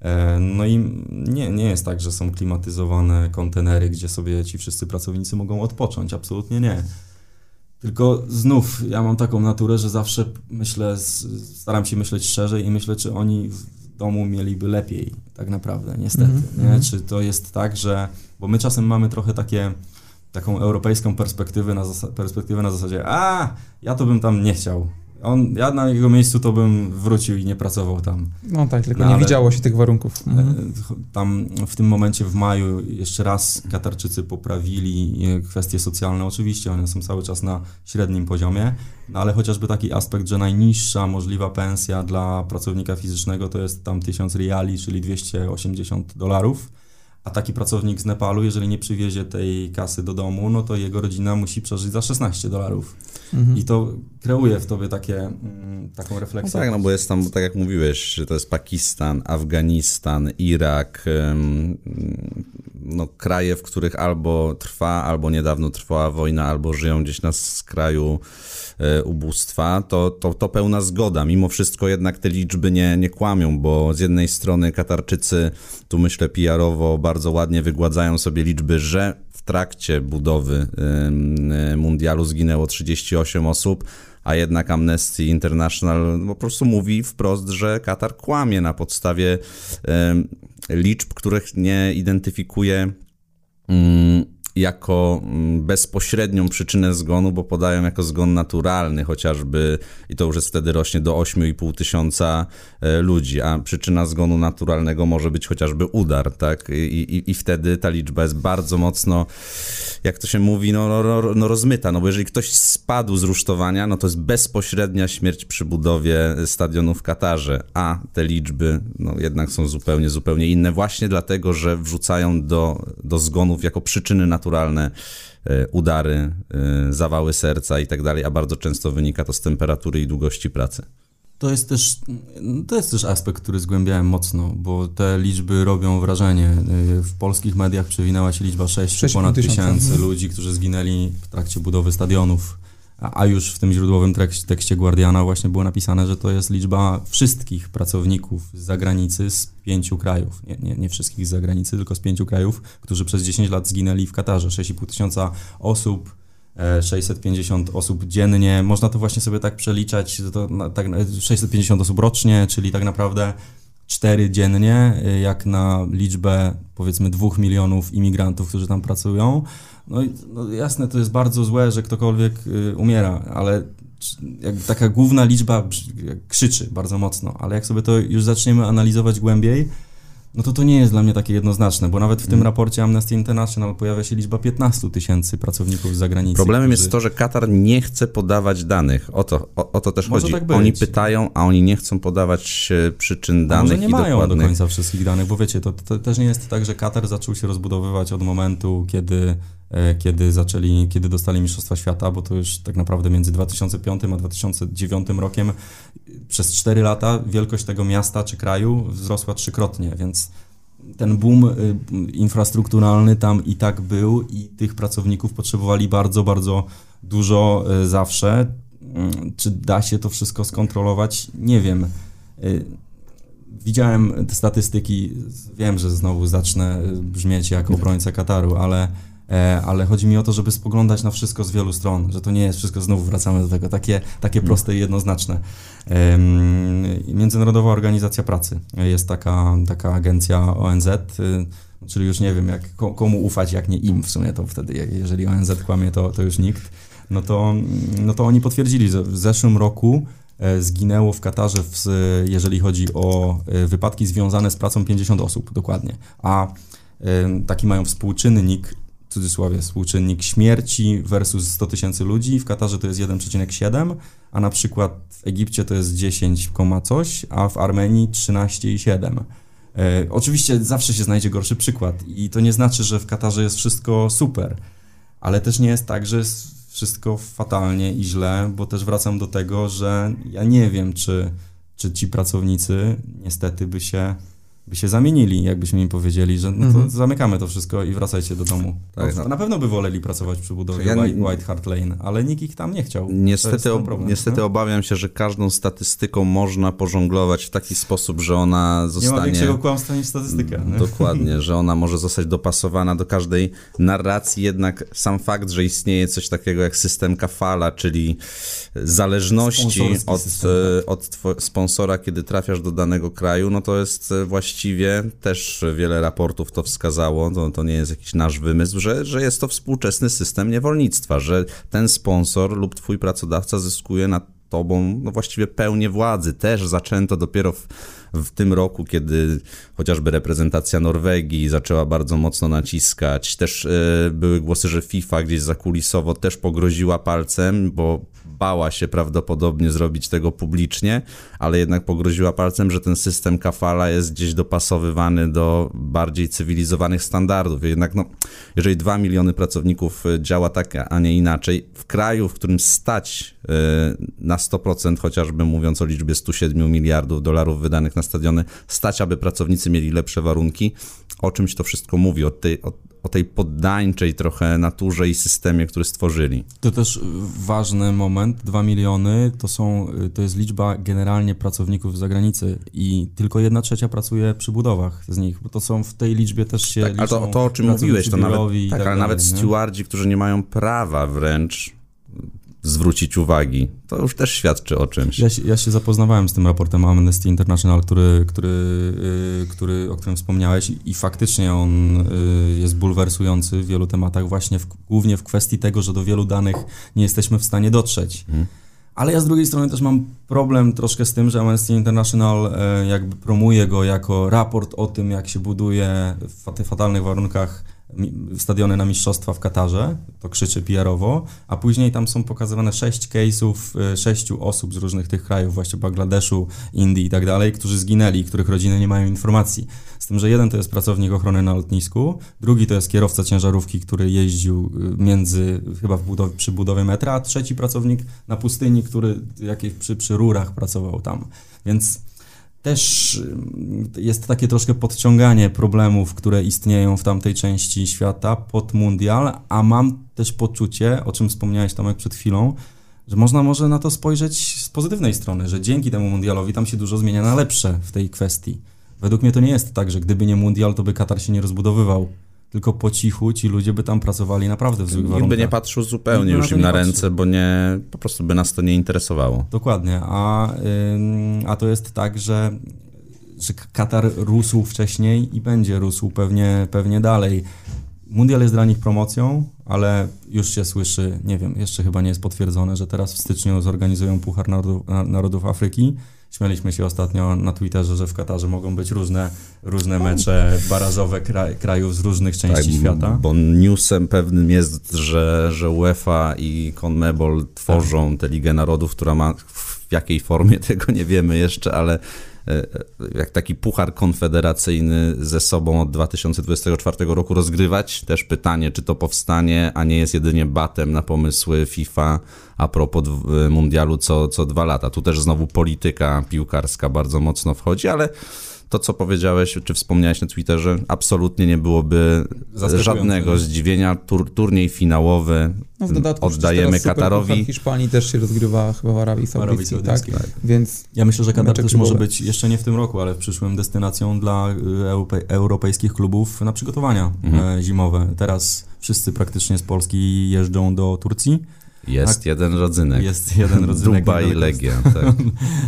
E, no i nie, nie jest tak, że są klimatyzowane kontenery, gdzie sobie ci wszyscy pracownicy mogą odpocząć. Absolutnie nie. Tylko znów ja mam taką naturę, że zawsze myślę, staram się myśleć szerzej i myślę, czy oni w domu mieliby lepiej, tak naprawdę, niestety. Mm -hmm. nie? Czy to jest tak, że. Bo my czasem mamy trochę takie taką europejską perspektywę na, perspektywę na zasadzie, a ja to bym tam nie chciał. On, ja na jego miejscu to bym wrócił i nie pracował tam. No tak, tylko no, nie widziało się tych warunków. E, mhm. Tam w tym momencie w maju jeszcze raz Katarczycy poprawili e, kwestie socjalne. Oczywiście one są cały czas na średnim poziomie, no ale chociażby taki aspekt, że najniższa możliwa pensja dla pracownika fizycznego to jest tam 1000 riali, czyli 280 dolarów a taki pracownik z Nepalu, jeżeli nie przywiezie tej kasy do domu, no to jego rodzina musi przeżyć za 16 dolarów. Mhm. I to kreuje w tobie takie, mm, taką refleksję. No tak, no bo jest tam, tak jak mówiłeś, że to jest Pakistan, Afganistan, Irak, no kraje, w których albo trwa, albo niedawno trwała wojna, albo żyją gdzieś na skraju ubóstwa, to, to, to pełna zgoda. Mimo wszystko jednak te liczby nie, nie kłamią, bo z jednej strony Katarczycy, tu myślę PR-owo, bardzo ładnie wygładzają sobie liczby, że w trakcie budowy e, mundialu zginęło 38 osób, a jednak Amnesty International po prostu mówi wprost, że Katar kłamie na podstawie liczb, których nie identyfikuje mm, jako mm, bezpośrednią przyczynę zgonu, bo podają jako zgon naturalny chociażby i to już jest wtedy rośnie do 8,5 tysiąca e, ludzi, a przyczyna zgonu naturalnego może być chociażby udar, tak? I, i, i wtedy ta liczba jest bardzo mocno, jak to się mówi, no, no, no, no rozmyta, no bo jeżeli ktoś spadł z rusztowania, no to jest bezpośrednia śmierć przy budowie stadionu w Katarze, a te liczby no jednak są zupełnie, zupełnie inne właśnie dlatego, że wrzucają do, do zgonów jako przyczyny naturalne naturalne e, udary, e, zawały serca i tak dalej, a bardzo często wynika to z temperatury i długości pracy. To jest też, to jest też aspekt, który zgłębiałem mocno, bo te liczby robią wrażenie. E, w polskich mediach przewinęła się liczba 6 ponad tysięcy ludzi, którzy zginęli w trakcie budowy stadionów. A już w tym źródłowym tekście Guardiana właśnie było napisane, że to jest liczba wszystkich pracowników z zagranicy z pięciu krajów. Nie, nie, nie wszystkich z zagranicy, tylko z pięciu krajów, którzy przez 10 lat zginęli w Katarze. 6,5 tysiąca osób, 650 e, osób dziennie. Można to właśnie sobie tak przeliczać, to tak 650 osób rocznie, czyli tak naprawdę 4 dziennie, e, jak na liczbę powiedzmy 2 milionów imigrantów, którzy tam pracują. No, no jasne, to jest bardzo złe, że ktokolwiek y, umiera, ale taka główna liczba krzyczy bardzo mocno, ale jak sobie to już zaczniemy analizować głębiej, no to to nie jest dla mnie takie jednoznaczne, bo nawet w tym mm. raporcie Amnesty International pojawia się liczba 15 tysięcy pracowników z zagranicy. Problemem którzy... jest to, że Katar nie chce podawać danych. O to, o, o to też może chodzi. Tak oni pytają, a oni nie chcą podawać e, przyczyn danych. A może nie mają dokładnych... do końca wszystkich danych, bo wiecie, to, to też nie jest tak, że Katar zaczął się rozbudowywać od momentu, kiedy kiedy zaczęli, kiedy dostali Mistrzostwa Świata, bo to już tak naprawdę między 2005 a 2009 rokiem przez 4 lata wielkość tego miasta czy kraju wzrosła trzykrotnie, więc ten boom y, infrastrukturalny tam i tak był i tych pracowników potrzebowali bardzo, bardzo dużo y, zawsze. Mm, czy da się to wszystko skontrolować? Nie wiem. Y, widziałem te statystyki, wiem, że znowu zacznę brzmieć jak obrońca Kataru, ale E, ale chodzi mi o to, żeby spoglądać na wszystko z wielu stron, że to nie jest wszystko, znowu wracamy do tego, takie, takie mm. proste i jednoznaczne. Międzynarodowa Organizacja Pracy jest taka, taka agencja ONZ, y, czyli już nie wiem, jak, komu ufać, jak nie im w sumie, to wtedy, jeżeli ONZ kłamie, to, to już nikt, no to, no to oni potwierdzili, że w zeszłym roku e, zginęło w Katarze, w, jeżeli chodzi o e, wypadki związane z pracą 50 osób dokładnie, a taki mają współczynnik w cudzysłowie współczynnik śmierci versus 100 tysięcy ludzi, w Katarze to jest 1,7, a na przykład w Egipcie to jest 10, coś, a w Armenii 13,7. E, oczywiście zawsze się znajdzie gorszy przykład i to nie znaczy, że w Katarze jest wszystko super, ale też nie jest tak, że jest wszystko fatalnie i źle, bo też wracam do tego, że ja nie wiem, czy, czy ci pracownicy niestety by się by się zamienili, jakbyśmy im powiedzieli, że no to mm -hmm. zamykamy to wszystko i wracajcie do domu. Tak, no. Na pewno by woleli pracować przy budowie ja White Hart Lane, ale nikt ich tam nie chciał. Niestety, problem, niestety no? obawiam się, że każdą statystyką można pożonglować w taki sposób, że ona zostanie... Nie ma większego kłamstwa niż statystyka. Nie? Dokładnie, że ona może zostać dopasowana do każdej narracji, jednak sam fakt, że istnieje coś takiego jak system kafala, czyli zależności od, system, tak. od sponsora, kiedy trafiasz do danego kraju, no to jest właściwie właściwie też wiele raportów to wskazało, to, to nie jest jakiś nasz wymysł, że, że jest to współczesny system niewolnictwa, że ten sponsor lub twój pracodawca zyskuje na tobą no właściwie pełnię władzy. Też zaczęto dopiero w, w tym roku, kiedy chociażby reprezentacja Norwegii zaczęła bardzo mocno naciskać. Też e, były głosy, że FIFA gdzieś zakulisowo też pogroziła palcem, bo bała się prawdopodobnie zrobić tego publicznie, ale jednak pogroziła palcem, że ten system kafala jest gdzieś dopasowywany do bardziej cywilizowanych standardów. Jednak no, jeżeli 2 miliony pracowników e, działa tak, a nie inaczej, w kraju, w którym stać e, na 100%, chociażby mówiąc o liczbie 107 miliardów dolarów wydanych na stadiony, stać, aby pracownicy mieli lepsze warunki, o czymś to wszystko mówi, o tej, o, o tej poddańczej trochę naturze i systemie, który stworzyli. To też ważny moment, 2 miliony to są, to jest liczba generalnie pracowników z zagranicy i tylko jedna trzecia pracuje przy budowach z nich, bo to są w tej liczbie też się tak, ale to, to o czym mówiłeś, to nawet, tak, tak ale dalej, nawet stewardzi, którzy nie mają prawa wręcz zwrócić uwagi. To już też świadczy o czymś. Ja się, ja się zapoznawałem z tym raportem Amnesty International, który, który, yy, który, o którym wspomniałeś i faktycznie on yy, jest bulwersujący w wielu tematach, właśnie w, głównie w kwestii tego, że do wielu danych nie jesteśmy w stanie dotrzeć. Hmm. Ale ja z drugiej strony też mam problem troszkę z tym, że Amnesty International yy, jakby promuje go jako raport o tym, jak się buduje w fatalnych warunkach stadiony na mistrzostwa w Katarze, to krzyczy PR-owo, a później tam są pokazywane sześć case'ów e, sześciu osób z różnych tych krajów, właśnie Bangladeszu, Indii i tak dalej, którzy zginęli, których rodziny nie mają informacji. Z tym, że jeden to jest pracownik ochrony na lotnisku, drugi to jest kierowca ciężarówki, który jeździł e, między, chyba przy budowie metra, a trzeci pracownik na pustyni, który jakieś przy, przy rurach pracował tam. Więc też y, jest takie troszkę podciąganie problemów, które istnieją w tamtej części świata pod mundial, a mam też poczucie, o czym wspomniałeś Tomek przed chwilą, że można może na to spojrzeć z pozytywnej strony, że dzięki temu mundialowi tam się dużo zmienia na lepsze w tej kwestii. Według mnie to nie jest tak, że gdyby nie mundial, to by Katar się nie rozbudowywał. Tylko po cichu ci ludzie by tam pracowali naprawdę w złych Nikt warunkach. by nie patrzył zupełnie Nikt już im na ręce, bo nie, po prostu by nas to nie interesowało. Dokładnie, a, ym, a to jest tak, że, że Katar rósł wcześniej i będzie rósł pewnie, pewnie dalej. Mundial jest dla nich promocją, ale już się słyszy, nie wiem, jeszcze chyba nie jest potwierdzone, że teraz w styczniu zorganizują Puchar Narodów, na- Narodów Afryki. Śmialiśmy się ostatnio na Twitterze, że w Katarze mogą być różne, różne mecze barażowe kraj, krajów z różnych części świata. Bo newsem pewnym jest, że, że UEFA i CONMEBOL tworzą tę Ligę Narodów, która ma w jakiej formie *laughs* tego nie wiemy jeszcze, ale e, jak taki puchar konfederacyjny ze sobą od 2024 roku rozgrywać. Też pytanie, czy to powstanie, a nie jest jedynie batem na pomysły FIFA a propos dw- mundialu co, co dwa lata. Tu też znowu polityka piłkarska bardzo mocno wchodzi, ale to, co powiedziałeś, czy wspomniałeś na Twitterze, absolutnie nie byłoby żadnego zdziwienia. Tur, turniej finałowy No w dodatku oddajemy Katarowi. Hiszpanii też się rozgrywa chyba w Arabii Arabii Saudyjskiej, tak? Saudyjskiej. Więc Ja myślę, że Katar też klubowe. może być jeszcze nie w tym roku, ale w przyszłym destynacją dla europe- europejskich klubów na przygotowania Mhm. e, zimowe. Teraz wszyscy praktycznie z Polski jeżdżą do Turcji. Jest jeden rodzynek. Jest jeden rodzynek. Dubaj. Legia. *laughs* Tak.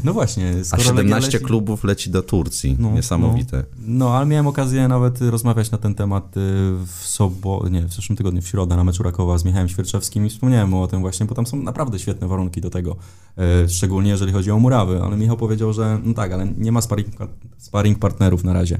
No właśnie. A skoro Legia 17 leci- klubów leci do Turcji. No, Niesamowite. No, ale miałem okazję nawet rozmawiać na ten temat y, w sobo, nie, w zeszłym tygodniu, w środę na meczu Rakowa z Michałem Świerczewskim i wspomniałem mu o tym właśnie, bo tam są naprawdę świetne warunki do tego, y, szczególnie jeżeli chodzi o murawy, ale Michał powiedział, że no tak, ale nie ma sparring, sparring partnerów na razie.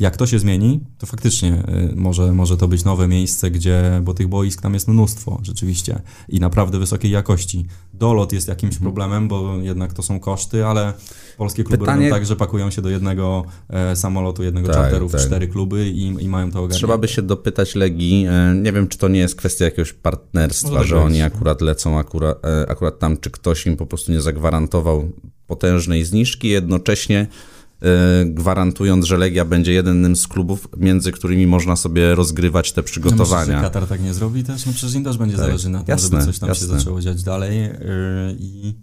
Jak to się zmieni, to faktycznie y, może, może to być nowe miejsce, gdzie, bo tych boisk tam jest mnóstwo rzeczywiście i naprawdę wysokiej jakości. Dolot jest jakimś problemem, bo jednak to są koszty, ale polskie kluby Pytanie- robią tak, że pakują się do jednego e, samolotu, jednego Tak, czarteru w tak. cztery kluby i, i mają to ogarnięte. Trzeba by się dopytać Legii. e, Nie wiem, czy to nie jest kwestia jakiegoś partnerstwa, że oni akurat lecą akurat, e, akurat tam, czy ktoś im po prostu nie zagwarantował potężnej zniżki, jednocześnie gwarantując, że Legia będzie jednym z klubów, między którymi można sobie rozgrywać te No myślisz, przygotowania. Katar tak nie zrobi też? No przecież im też będzie Tak, zależy na tym, jasne, żeby coś tam jasne. się zaczęło dziać dalej yy, i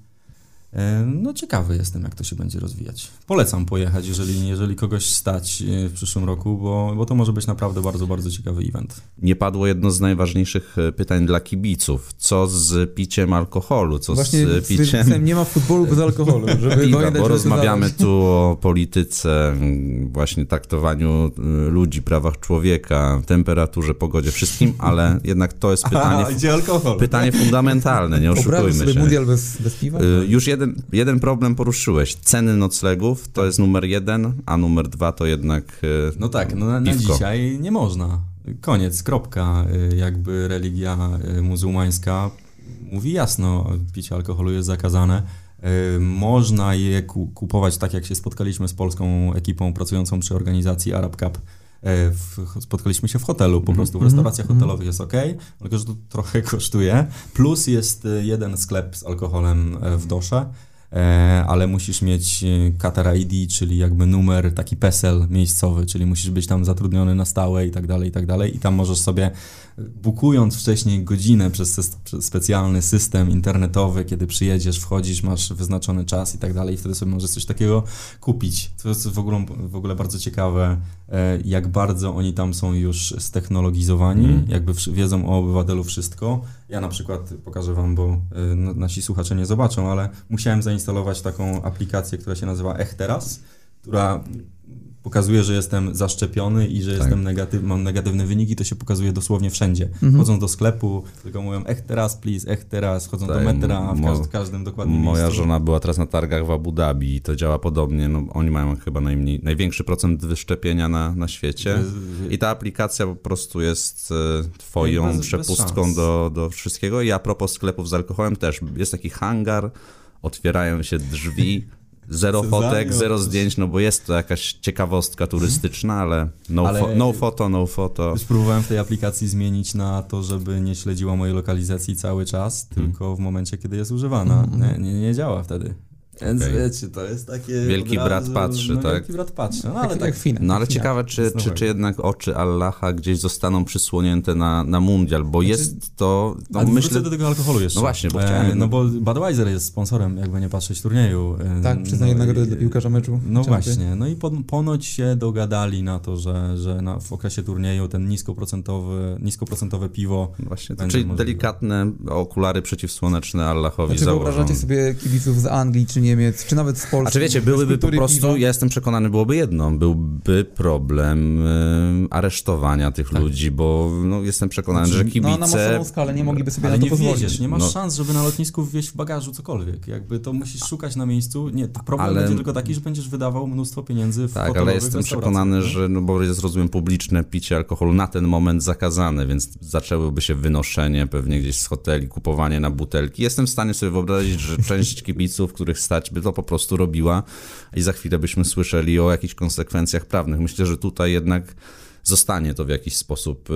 no ciekawy jestem, jak to się będzie rozwijać. Polecam pojechać, jeżeli, jeżeli kogoś stać yy, w przyszłym roku, bo, bo to może być naprawdę bardzo, bardzo ciekawy event. Nie padło jedno z najważniejszych e, pytań dla kibiców. Co z piciem alkoholu? Co właśnie z piciem stwierdzałem, nie ma futbolu bez alkoholu, żeby *laughs* piwa, bo rozmawiamy *laughs* tu o polityce, właśnie traktowaniu ludzi, prawach człowieka, temperaturze, pogodzie, wszystkim, ale jednak to jest *laughs* pytanie, A, gdzie alkohol? pytanie fundamentalne, nie oszukujmy sobie się. mundial bez, bez piwa? Już jeden, jeden problem poruszyłeś. Ceny noclegów to jest numer jeden, a numer dwa to jednak y, No tak, no na, na dzisiaj nie można. Koniec, kropka. Y, Jakby religia y, muzułmańska mówi jasno, picie alkoholu jest zakazane. Można je ku- kupować tak, jak się spotkaliśmy z polską ekipą pracującą przy organizacji Arab Cup. Y, W, spotkaliśmy się w hotelu, po prostu w restauracjach hotelowych jest ok, tylko że to trochę *laughs* kosztuje. Plus jest y, jeden sklep z alkoholem y, w dosze. E, ale musisz mieć e, Qatar ID, czyli jakby numer, taki PESEL miejscowy, czyli musisz być tam zatrudniony na stałe i tak dalej, i tak dalej. I tam możesz sobie, bukując wcześniej godzinę przez, przez specjalny system internetowy, kiedy przyjedziesz, wchodzisz, masz wyznaczony czas i tak dalej, i wtedy sobie możesz coś takiego kupić. To jest w ogóle, w ogóle bardzo ciekawe, e, jak bardzo oni tam są już ztechnologizowani, Mhm. jakby wiedzą o obywatelu wszystko. Ja na przykład pokażę wam, bo no- nasi słuchacze nie zobaczą, ale musiałem zainstalować taką aplikację, która się nazywa Echteras, która pokazuje, że jestem zaszczepiony i że Tak. jestem negatyw, mam negatywny wynik i to się pokazuje dosłownie wszędzie. Mhm. Chodząc do sklepu, tylko mówią Echteras, please, Echteras, chodzą do Tak, metra, w mo- każd- każdym dokładnie Moja miejscu. żona była teraz na targach w Abu Dhabi i to działa podobnie. No, oni mają chyba najmniej, największy procent wyszczepienia na, na świecie. Bez- I ta aplikacja po prostu jest e, twoją Bez- bez przepustką szans. do, do wszystkiego. I a propos sklepów z alkoholem też jest taki hangar, otwierają się drzwi, *laughs* zero Cezanio, fotek, zero zdjęć, no bo jest to jakaś ciekawostka turystyczna, ale no, Ale- fo, no foto, no foto. Spróbowałem w tej aplikacji zmienić na to, żeby nie śledziła mojej lokalizacji cały czas, Hmm. tylko w momencie, kiedy jest używana. Nie, nie, nie działa wtedy. Więc okay. wiecie, to jest takie. Wielki razu, brat patrzy, no, tak? Wielki brat patrzy. No, ale tak, tak fina. No ale ciekawe, czy, czy, czy jednak oczy Allaha gdzieś zostaną przysłonięte na, na mundial, bo znaczy, jest to. No, ale myślę do tego alkoholu jeszcze. No właśnie, bo chciałem. E, no bo Budweiser jest sponsorem, jakby nie patrzeć turnieju. E, tak, przyznaje no, nagrodę dla piłkarza meczu. No właśnie. No i ponoć się dogadali na to, że, że na, w okresie turnieju ten niskoprocentowy, niskoprocentowe piwo. No właśnie, to, czyli możliwe. delikatne okulary przeciwsłoneczne Allahowi znaczy, założą. wyobrażacie sobie kibiców z Anglii czy Niemiec, czy nawet z Polski? A czy wiecie, byłyby po prostu, piwa? ja jestem przekonany, byłoby jedno, byłby problem y, aresztowania tych tak. ludzi, bo no, jestem przekonany, znaczy, że kibice... No na masową skalę nie mogliby sobie ale na to nie pozwolić. Nie masz no. szans, żeby na lotnisku wwieźć w bagażu cokolwiek. Jakby to musisz szukać na miejscu. Nie, problem ale... będzie tylko taki, że będziesz wydawał mnóstwo pieniędzy w Tak, ale jestem przekonany, że, no bo jest, rozumiem, publiczne picie alkoholu na ten moment zakazane, więc zaczęłyby się wynoszenie pewnie gdzieś z hoteli, kupowanie na butelki. Jestem w stanie sobie wyobrazić, że część kibiców, których stać, by to po prostu robiła i za chwilę byśmy słyszeli o jakichś konsekwencjach prawnych. Myślę, że tutaj jednak zostanie to w jakiś sposób y,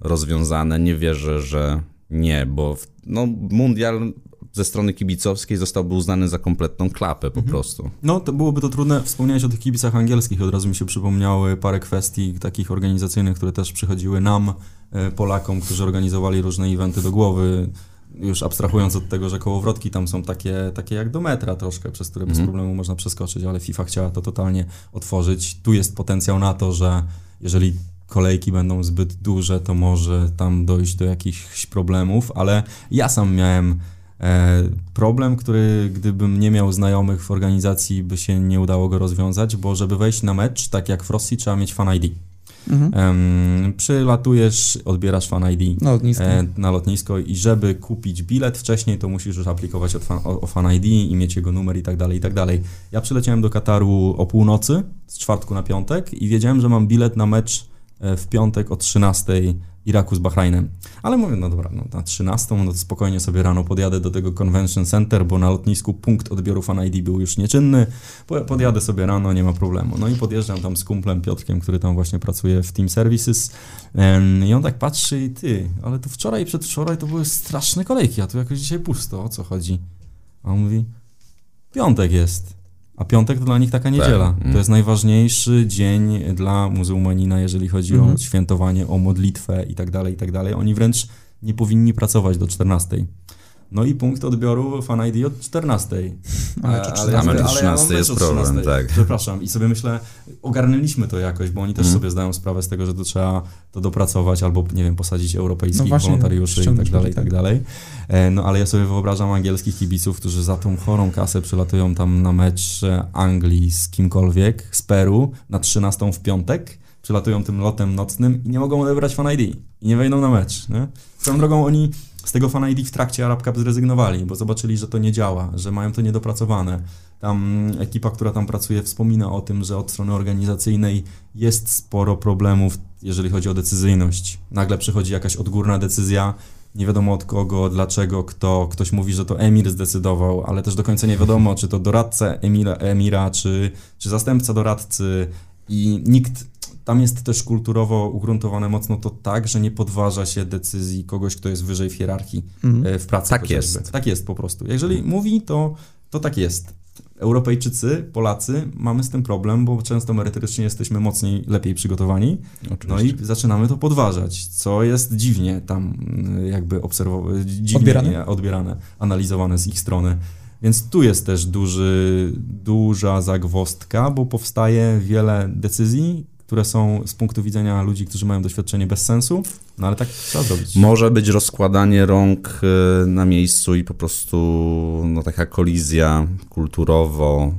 rozwiązane. Nie wierzę, że nie, bo no, mundial ze strony kibicowskiej zostałby uznany za kompletną klapę po mhm. prostu. No, to byłoby to trudne. Wspomniałeś o tych kibicach angielskich, od razu mi się przypomniały parę kwestii takich organizacyjnych, które też przychodziły nam, e, Polakom, którzy organizowali różne eventy do głowy. Już abstrahując od tego, że kołowrotki tam są takie, takie jak do metra troszkę, przez które bez mhm. problemu można przeskoczyć, ale FIFA chciała to totalnie otworzyć. Tu jest potencjał na to, że jeżeli kolejki będą zbyt duże, to może tam dojść do jakichś problemów, ale ja sam miałem E, problem, który gdybym nie miał znajomych w organizacji, by się nie udało go rozwiązać, bo żeby wejść na mecz, tak jak w Rosji, trzeba mieć fan ID. Mhm. Um, przylatujesz, odbierasz fan ID na lotnisko. E, na lotnisko i żeby kupić bilet wcześniej, to musisz już aplikować fan, o, o, fan ID i mieć jego numer i tak dalej, i tak dalej. Ja przyleciałem do Kataru o północy, z czwartku na piątek i wiedziałem, że mam bilet na mecz e, w piątek o 13 Iraku z Bahrajnem. Ale mówię, no dobra, no na 13, no to spokojnie sobie rano podjadę do tego Convention Center, bo na lotnisku punkt odbioru Fan ID był już nieczynny. Podjadę sobie rano, nie ma problemu. No i podjeżdżam tam z kumplem Piotrkiem, który tam właśnie pracuje w Team Services i on tak patrzy i ty, ale to wczoraj i przedwczoraj to były straszne kolejki, a tu jakoś dzisiaj pusto, o co chodzi? A on mówi, piątek jest. A piątek to dla nich taka niedziela. Tak. To mm. jest najważniejszy dzień dla muzułmanina, jeżeli chodzi o mhm. świętowanie, o modlitwę i tak dalej, i tak dalej. Oni wręcz nie powinni pracować do 14. No i punkt odbioru Fan ID od 14. *laughs* Ale, ale, ale, 13 jest problem, tak. *laughs* Przepraszam. I sobie myślę, ogarnęliśmy to jakoś, bo oni też mm. sobie zdają sprawę z tego, że to trzeba to dopracować albo, nie wiem, posadzić europejskich no właśnie, wolontariuszy i tak dalej, i tak dalej. E, no ale ja sobie wyobrażam angielskich kibiców, którzy za tą chorą kasę przylatują tam na mecz Anglii z kimkolwiek, z Peru, na 13 w piątek, przylatują tym lotem nocnym i nie mogą odebrać Fan ID i nie wejdą na mecz. Nie? Swoją drogą oni z tego Fan ID w trakcie Arab Cup zrezygnowali, bo zobaczyli, że to nie działa, że mają to niedopracowane. Tam ekipa, która tam pracuje, wspomina o tym, że od strony organizacyjnej jest sporo problemów, jeżeli chodzi o decyzyjność. Nagle przychodzi jakaś odgórna decyzja, nie wiadomo od kogo, dlaczego, kto. Ktoś mówi, że to emir zdecydował, ale też do końca nie wiadomo, czy to doradca emira, emira czy, czy zastępca doradcy i nikt tam jest też kulturowo ugruntowane mocno to tak, że nie podważa się decyzji kogoś, kto jest wyżej w hierarchii mm. w pracy. Tak chociażby. jest. Tak jest po prostu. Jeżeli mówi, to, to tak jest. Europejczycy, Polacy mamy z tym problem, bo często merytorycznie jesteśmy mocniej, lepiej przygotowani. Oczywiście. No i zaczynamy to podważać, co jest dziwnie tam y, jakby obserwowane, dziwnie odbierane? odbierane, analizowane z ich strony. Więc tu jest też duży, duża zagwostka, bo powstaje wiele decyzji, które są z punktu widzenia ludzi, którzy mają doświadczenie bez sensu, no ale tak trzeba zrobić. Może być rozkładanie rąk y, na miejscu i po prostu no, taka kolizja kulturowo,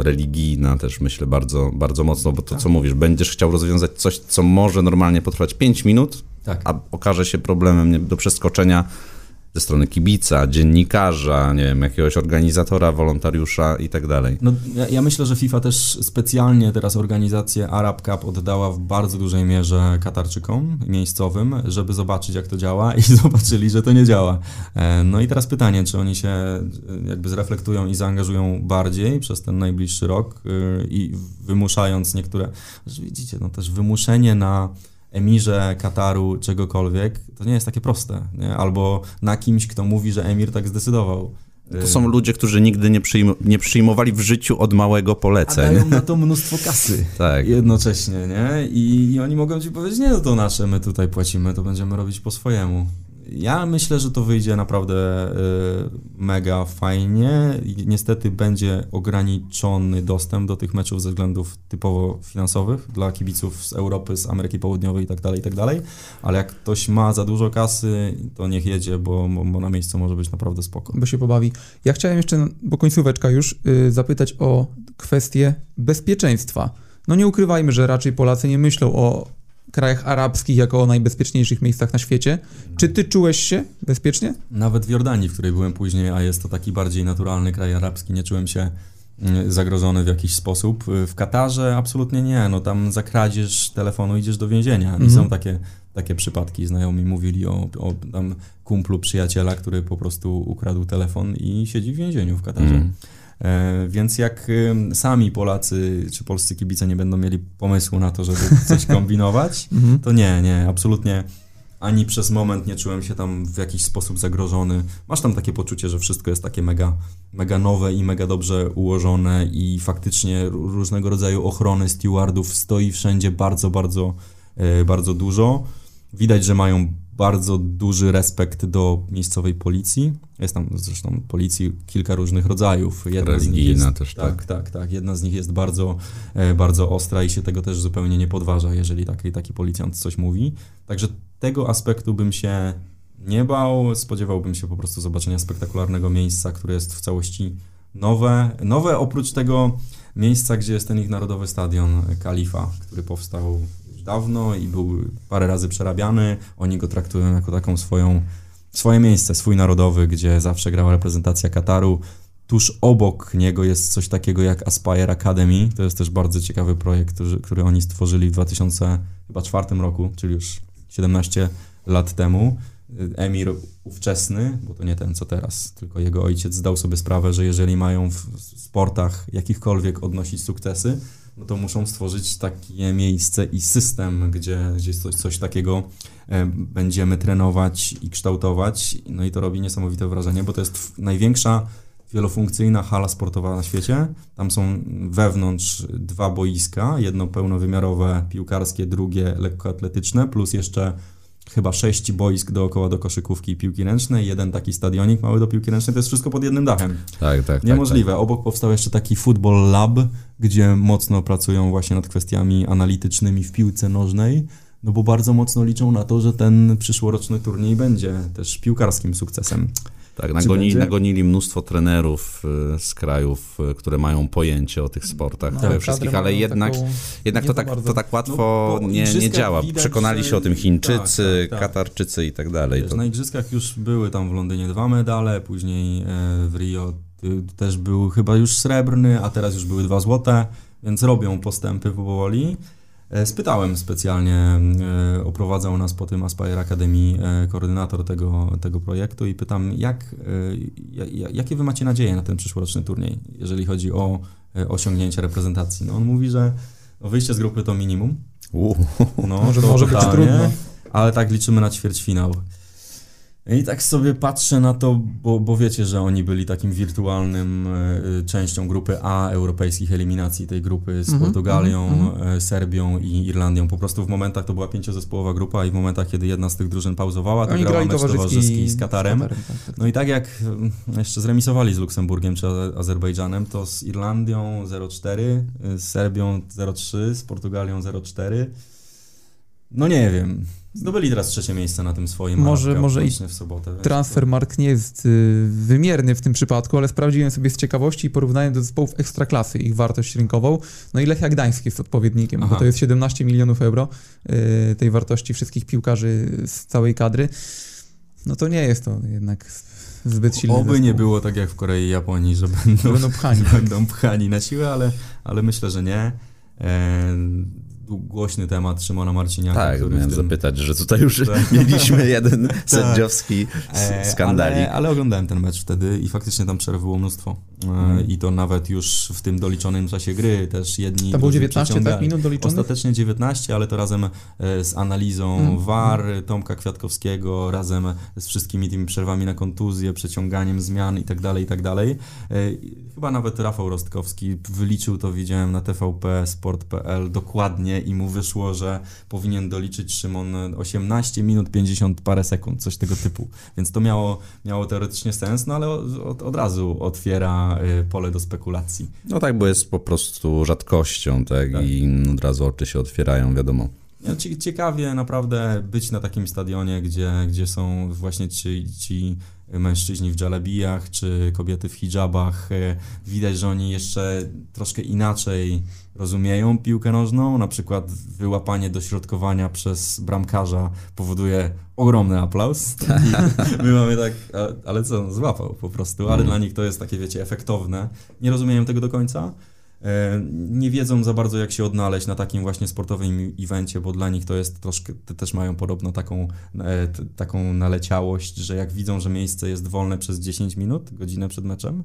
y, religijna też myślę bardzo, bardzo mocno, bo to tak. co mówisz, będziesz chciał rozwiązać coś, co może normalnie potrwać 5 minut, tak. a okaże się problemem do przeskoczenia ze strony kibica, dziennikarza, nie wiem, jakiegoś organizatora, wolontariusza i tak dalej. No, ja, ja, myślę, że FIFA też specjalnie teraz organizację Arab Cup oddała w bardzo dużej mierze Katarczykom miejscowym, żeby zobaczyć, jak to działa i *laughs* zobaczyli, że to nie działa. E, no i teraz pytanie, czy oni się e, jakby zreflektują i zaangażują bardziej przez ten najbliższy rok e, i wymuszając niektóre... Widzicie, no też wymuszenie na emirze Kataru czegokolwiek, to nie jest takie proste. Nie? Albo na kimś, kto mówi, że emir tak zdecydował. To są ludzie, którzy nigdy nie, przyjm nie przyjmowali w życiu od małego poleceń. A dają na to mnóstwo kasy. *laughs* tak. Jednocześnie, nie? I, I oni mogą ci powiedzieć, nie, no to nasze, my tutaj płacimy, to będziemy robić po swojemu. Ja myślę, że to wyjdzie naprawdę y, mega fajnie. Niestety będzie ograniczony dostęp do tych meczów ze względów typowo finansowych dla kibiców z Europy, z Ameryki Południowej i tak dalej, tak. Ale jak ktoś ma za dużo kasy, to niech jedzie, bo, bo na miejscu może być naprawdę spoko. Bo się pobawi. Ja chciałem jeszcze, bo końcóweczka już, y, zapytać o kwestię bezpieczeństwa. No nie ukrywajmy, że raczej Polacy nie myślą o krajach arabskich jako o najbezpieczniejszych miejscach na świecie. Czy ty czułeś się bezpiecznie? Nawet w Jordanii, w której byłem później, a jest to taki bardziej naturalny kraj arabski, nie czułem się mm, zagrożony w jakiś sposób. W Katarze absolutnie nie, no tam za kradzież telefonu idziesz do więzienia. I Mhm. są takie, takie przypadki, znajomi mówili o, o tam kumplu przyjaciela, który po prostu ukradł telefon i siedzi w więzieniu w Katarze. Mm. E, więc jak sami Polacy czy polscy kibice nie będą mieli pomysłu na to, żeby *laughs* coś kombinować, Mhm. to nie, nie, absolutnie ani przez moment nie czułem się tam w jakiś sposób zagrożony. Masz tam takie poczucie, że wszystko jest takie mega, mega nowe i mega dobrze ułożone i faktycznie różnego rodzaju ochrony stewardów stoi wszędzie bardzo, bardzo, e, bardzo dużo. Widać, że mają bardzo duży respekt do miejscowej policji. Jest tam zresztą policji kilka różnych rodzajów. Jedna z nich jest, też, tak, tak, tak. Jedna z nich jest bardzo, e, bardzo ostra i się tego też zupełnie nie podważa, jeżeli taki, taki policjant coś mówi. Także tego aspektu bym się nie bał. Spodziewałbym się po prostu zobaczenia spektakularnego miejsca, które jest w całości nowe. Nowe oprócz tego miejsca, gdzie jest ten ich narodowy stadion Kalifa, który powstał dawno i był parę razy przerabiany. Oni go traktują jako taką swoją, swoje miejsce, swój narodowy, gdzie zawsze grała reprezentacja Kataru. Tuż obok niego jest coś takiego jak Aspire Academy. To jest też bardzo ciekawy projekt, który, który oni stworzyli w 2004 roku, czyli już 17 lat temu. Emir ówczesny, bo to nie ten co teraz, tylko jego ojciec zdał sobie sprawę, że jeżeli mają w sportach jakichkolwiek odnosić sukcesy, no to muszą stworzyć takie miejsce i system, gdzie, gdzie coś, coś takiego e, będziemy trenować i kształtować. No i to robi niesamowite wrażenie, bo to jest największa wielofunkcyjna hala sportowa na świecie. Tam są wewnątrz dwa boiska, jedno pełnowymiarowe piłkarskie, drugie lekkoatletyczne, plus jeszcze chyba sześć boisk dookoła do koszykówki i piłki ręcznej, jeden taki stadionik mały do piłki ręcznej, to jest wszystko pod jednym dachem. Tak, tak, Niemożliwe. Obok powstał jeszcze taki Football Lab, gdzie mocno pracują właśnie nad kwestiami analitycznymi w piłce nożnej, no bo bardzo mocno liczą na to, że ten przyszłoroczny turniej będzie też piłkarskim sukcesem. Tak, nagoni, nagonili mnóstwo trenerów y, z krajów, y, które mają pojęcie o tych sportach No, wszystkich, ale jednak, taką jednak to tak, bardzo. to tak łatwo No, nie, nie działa. widać, Przekonali się o tym Chińczycy, tak, tak, tak. Katarczycy i tak dalej. Wiesz, To, na igrzyskach już były tam w Londynie dwa medale, później e, w Rio y, też był chyba już srebrny, a teraz już były dwa złote, więc robią postępy powoli. Spytałem specjalnie, e, oprowadzał nas po tym Aspire Academy e, koordynator tego, tego projektu i pytam, jak, e, ja- ja- jakie wy macie nadzieje na ten przyszłoroczny turniej, jeżeli chodzi o e, osiągnięcie reprezentacji? No on mówi, że wyjście z grupy to minimum. No, Może- to może być trudno. Ale tak liczymy na ćwierćfinał. I tak sobie patrzę na to, bo, bo wiecie, że oni byli takim wirtualnym e, częścią grupy A europejskich eliminacji tej grupy z Mhm, Portugalią, mhm, e, Serbią i Irlandią. Po prostu w momentach to była pięciozespołowa grupa i w momentach, kiedy jedna z tych drużyn pauzowała, to grała mecz towarzyski, towarzyski z Katarem. tak, tak. No i tak jak mm, jeszcze zremisowali z Luksemburgiem czy Azerbejdżanem, to z Irlandią 0-4, y, z Serbią 0-3, z Portugalią 0-4. No nie wiem. Zdobyli teraz trzecie miejsce na tym swoim Może- może i w sobotę. więc Transfer mark nie jest y, wymierny w tym przypadku, ale sprawdziłem sobie z ciekawości i porównałem do zespołów ekstraklasy ich wartość rynkową. No i Lechia Gdańsk jest odpowiednikiem, bo Aha. to jest 17 milionów euro y, tej wartości wszystkich piłkarzy z całej kadry. No to nie jest to jednak zbyt silny Oby zespół. nie było tak jak w Korei i Japonii, że będą, Będą pchani. *laughs* będą pchani na siłę, ale, ale myślę, że nie. E, głośny temat Szymona Marciniaka. Tak, który miałem tym... zapytać, że tutaj już *laughs* tak. mieliśmy jeden *laughs* sędziowski e, skandalik. Ale, ale, oglądałem ten mecz wtedy i faktycznie tam przerw było mnóstwo. Mm. I to nawet już w tym doliczonym czasie gry też jedni... To było 19 tak, minut doliczonych? Ostatecznie 19, ale to razem e, z analizą mm. VAR Tomka Kwiatkowskiego, razem z wszystkimi tymi przerwami na kontuzję, przeciąganiem zmian i tak dalej, i tak dalej. Chyba nawet Rafał Rostkowski wyliczył to, widziałem na TVP Sport.pl i mu wyszło, że powinien doliczyć Szymon 18 minut 50 parę sekund, coś tego typu. Więc to miało, miało teoretycznie sens, no ale od, od razu otwiera y, pole do spekulacji. No tak, bo jest po prostu rzadkością, tak, tak. i od razu oczy się otwierają, wiadomo. Ciekawie naprawdę być na takim stadionie, gdzie, gdzie są właśnie ci, ci mężczyźni w dżalebijach, czy kobiety w hijabach. E, widać, że oni jeszcze troszkę inaczej rozumieją piłkę nożną. Na przykład wyłapanie dośrodkowania przez bramkarza powoduje ogromny aplauz. Tak. *laughs* My mamy tak, ale co, złapał po prostu, ale mm. dla nich to jest takie, wiecie, efektowne. Nie rozumieją tego do końca. E, nie wiedzą za bardzo, jak się odnaleźć na takim właśnie sportowym evencie, bo dla nich to jest troszkę, też mają podobno taką, e, taką naleciałość, że jak widzą, że miejsce jest wolne przez 10 minut, godzinę przed meczem,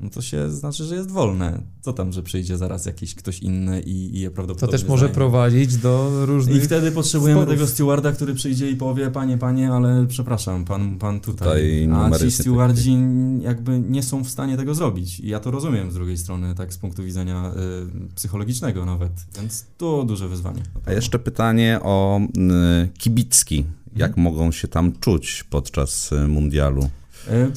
no to się znaczy, że jest wolne. Co tam, że przyjdzie zaraz jakiś ktoś inny i, i je prawdopodobnie To też może zajmie. prowadzić do różnych I wtedy potrzebujemy sporów. tego stewarda, który przyjdzie i powie, panie, panie, ale przepraszam, pan, pan tutaj. tutaj A ci stewardzi jakby nie są w stanie tego zrobić. I ja to rozumiem z drugiej strony, tak z punktu widzenia y, psychologicznego nawet. Więc to duże wyzwanie. A jeszcze pytanie o y, kibicki. Jak hmm. mogą się tam czuć podczas y, mundialu? E,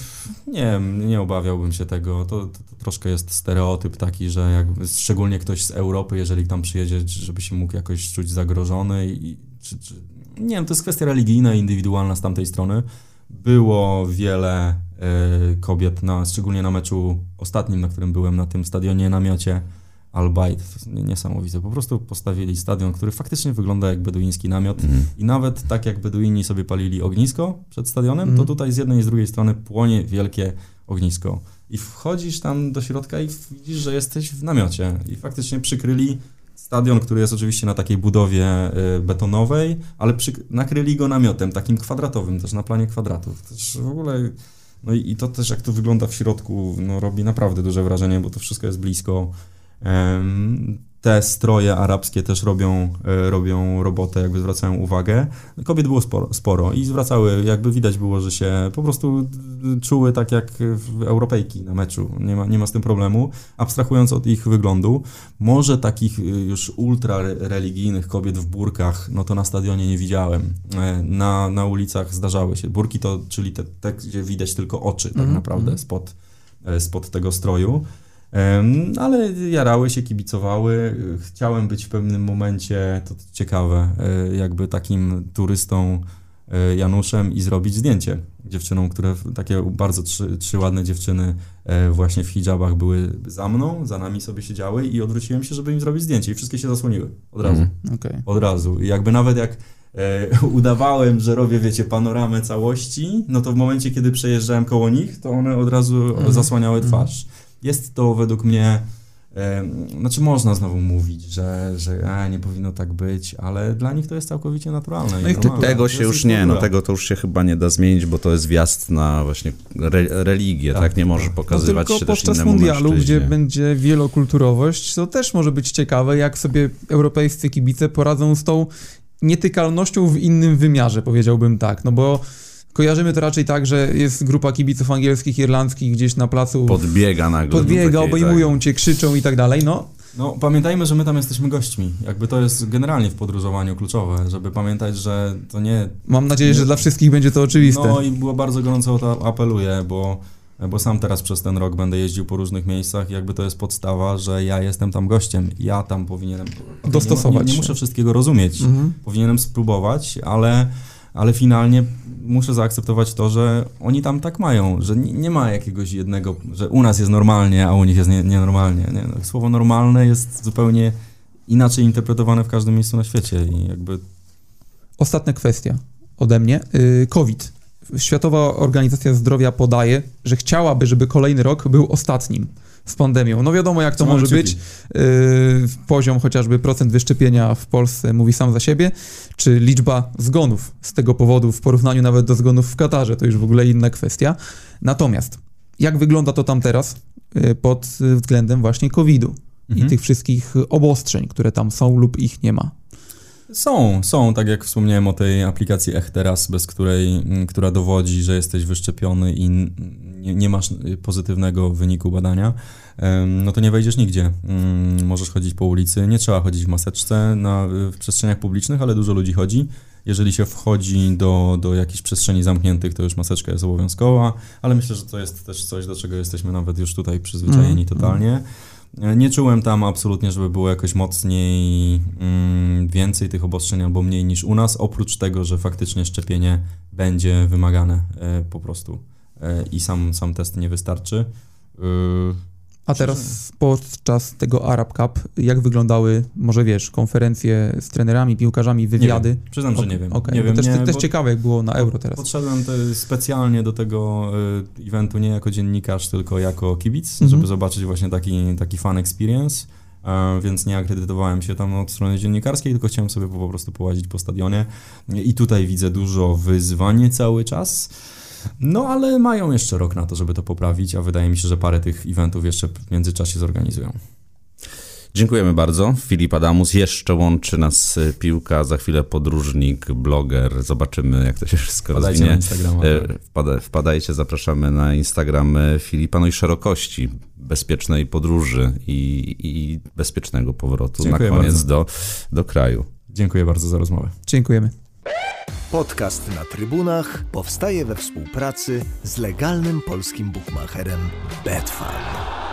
nie, nie obawiałbym się tego. To, to, to, troszkę jest stereotyp taki, że jak, szczególnie ktoś z Europy, jeżeli tam przyjedzie, żeby się mógł jakoś czuć zagrożony i czy, czy, nie wiem, to jest kwestia religijna, indywidualna z tamtej strony. Było wiele y, kobiet, na, szczególnie na meczu ostatnim, na którym byłem na tym stadionie namiocie, Al-Bayt. Niesamowite. Po prostu postawili stadion, który faktycznie wygląda jak beduiński namiot mm. i nawet tak jak beduini sobie palili ognisko przed stadionem, mm. to mhm. tutaj z jednej i z drugiej strony płonie wielkie ognisko. I wchodzisz tam do środka i widzisz, że jesteś w namiocie. I faktycznie przykryli stadion, który jest oczywiście na takiej budowie y, betonowej, ale nakryli go namiotem, takim kwadratowym, też na planie kwadratów. Też w ogóle... No i, i to też jak to wygląda w środku, no robi naprawdę duże wrażenie, bo to wszystko jest blisko te stroje arabskie też robią, e, robią robotę, jakby zwracają uwagę. Kobiet było sporo, sporo, i zwracały, jakby widać było, że się po prostu czuły tak jak Europejki na meczu. Nie ma, nie ma z tym problemu. Abstrahując od ich wyglądu, może takich y, już ultra religijnych kobiet w burkach, no to na stadionie nie widziałem. E, na, na ulicach zdarzały się. Burki to, czyli te, te gdzie widać tylko oczy tak mm, naprawdę spod, e, spod tego stroju. Ale jarały się, kibicowały. Chciałem być w pewnym momencie, to ciekawe, e, jakby takim turystą e, Januszem i zrobić zdjęcie dziewczynom, które takie bardzo trzy, trzy ładne dziewczyny e, właśnie w hijabach były za mną, za nami sobie siedziały i odwróciłem się, żeby im zrobić zdjęcie i wszystkie się zasłoniły od razu. Mm, okay. Od razu. I jakby nawet jak e, *laughs* udawałem, że robię, wiecie, panoramę całości, no to w momencie, kiedy przejeżdżałem koło nich, to one od razu mm. zasłaniały twarz. Mm. Jest to według mnie, e, znaczy można znowu mówić, że, że a, nie powinno tak być, ale dla nich to jest całkowicie naturalne. No i tego się już nie, no tego to już się chyba nie da zmienić, bo to jest wjazd na właśnie re, religię, tak? tak? Nie może tak. pokazywać no, tylko się podczas też mundialu, mężczyźnie. gdzie będzie wielokulturowość, to też może być ciekawe, jak sobie europejscy kibice poradzą z tą nietykalnością w innym wymiarze, powiedziałbym tak, no bo Kojarzymy to raczej tak, że jest grupa kibiców angielskich, irlandzkich gdzieś na placu. Podbiega nagle. Podbiega, takiej, obejmują tak. cię, krzyczą i tak dalej. No. No, pamiętajmy, że my tam jesteśmy gośćmi. Jakby to jest generalnie w podróżowaniu kluczowe, żeby pamiętać, że to nie. Mam nadzieję, nie, że dla wszystkich będzie to oczywiste. No i było bardzo gorąco o to apeluję, bo, bo sam teraz przez ten rok będę jeździł po różnych miejscach i jakby to jest podstawa, że ja jestem tam gościem. Ja tam powinienem. Dostosować. Nie, nie, nie muszę wszystkiego rozumieć. Mhm. Powinienem spróbować, ale ale finalnie muszę zaakceptować to, że oni tam tak mają, że nie, nie ma jakiegoś jednego, że u nas jest normalnie, a u nich jest nie, nienormalnie. Nie? No, słowo normalne jest zupełnie inaczej interpretowane w każdym miejscu na świecie i jakby... Ostatnia kwestia ode mnie. Y, COVID. Światowa Organizacja Zdrowia podaje, że chciałaby, żeby kolejny rok był ostatnim z pandemią. No wiadomo, jak to Trzymamy może kciuki. być. Yy, poziom chociażby procent wyszczepienia w Polsce mówi sam za siebie, czy liczba zgonów z tego powodu w porównaniu nawet do zgonów w Katarze, to już w ogóle inna kwestia. Natomiast jak wygląda to tam teraz yy, pod względem właśnie COVID-u i Mhm. tych wszystkich obostrzeń, które tam są lub ich nie ma? Są, są, tak jak wspomniałem o tej aplikacji Ech Teraz, bez której, m, która dowodzi, że jesteś wyszczepiony i nie, nie masz pozytywnego wyniku badania, no to nie wejdziesz nigdzie. Mm, Możesz chodzić po ulicy, nie trzeba chodzić w maseczce na, w przestrzeniach publicznych, ale dużo ludzi chodzi. Jeżeli się wchodzi do, do jakichś przestrzeni zamkniętych, to już maseczka jest obowiązkowa, ale myślę, że to jest też coś, do czego jesteśmy nawet już tutaj przyzwyczajeni Mm, totalnie. E, Nie czułem tam absolutnie, żeby było jakoś mocniej mm, więcej tych obostrzeń albo mniej niż u nas, oprócz tego, że faktycznie szczepienie będzie wymagane e, po prostu e, i sam, sam test nie wystarczy. A teraz podczas tego Arab Cup, jak wyglądały, może wiesz, konferencje z trenerami, piłkarzami, wywiady? Nie wiem. Przyznam, że nie wiem. Okej, nie bo wiem, też, nie, też ciekawe, jak było na Euro teraz. Podszedłem te, specjalnie do tego y, eventu nie jako dziennikarz, tylko jako kibic, Mhm. żeby zobaczyć właśnie taki, taki fan experience. E, Więc nie akredytowałem się tam od strony dziennikarskiej, tylko chciałem sobie po prostu połazić po stadionie. I tutaj widzę dużo wyzwań cały czas. No ale mają jeszcze rok na to, żeby to poprawić, a wydaje mi się, że parę tych eventów jeszcze w międzyczasie zorganizują. Dziękujemy bardzo. Filip Adamus. Jeszcze łączy nas piłka, za chwilę podróżnik, bloger. Zobaczymy, jak to się wszystko Wpadajcie rozwinie. E, Wpada, wpadajcie, zapraszamy na Instagram e, Filipa, no i szerokości bezpiecznej podróży i, i bezpiecznego powrotu Dziękuję na koniec bardzo. do, do kraju. Dziękuję bardzo za rozmowę. Dziękujemy. Podcast na trybunach powstaje we współpracy z legalnym polskim bukmacherem Betfair.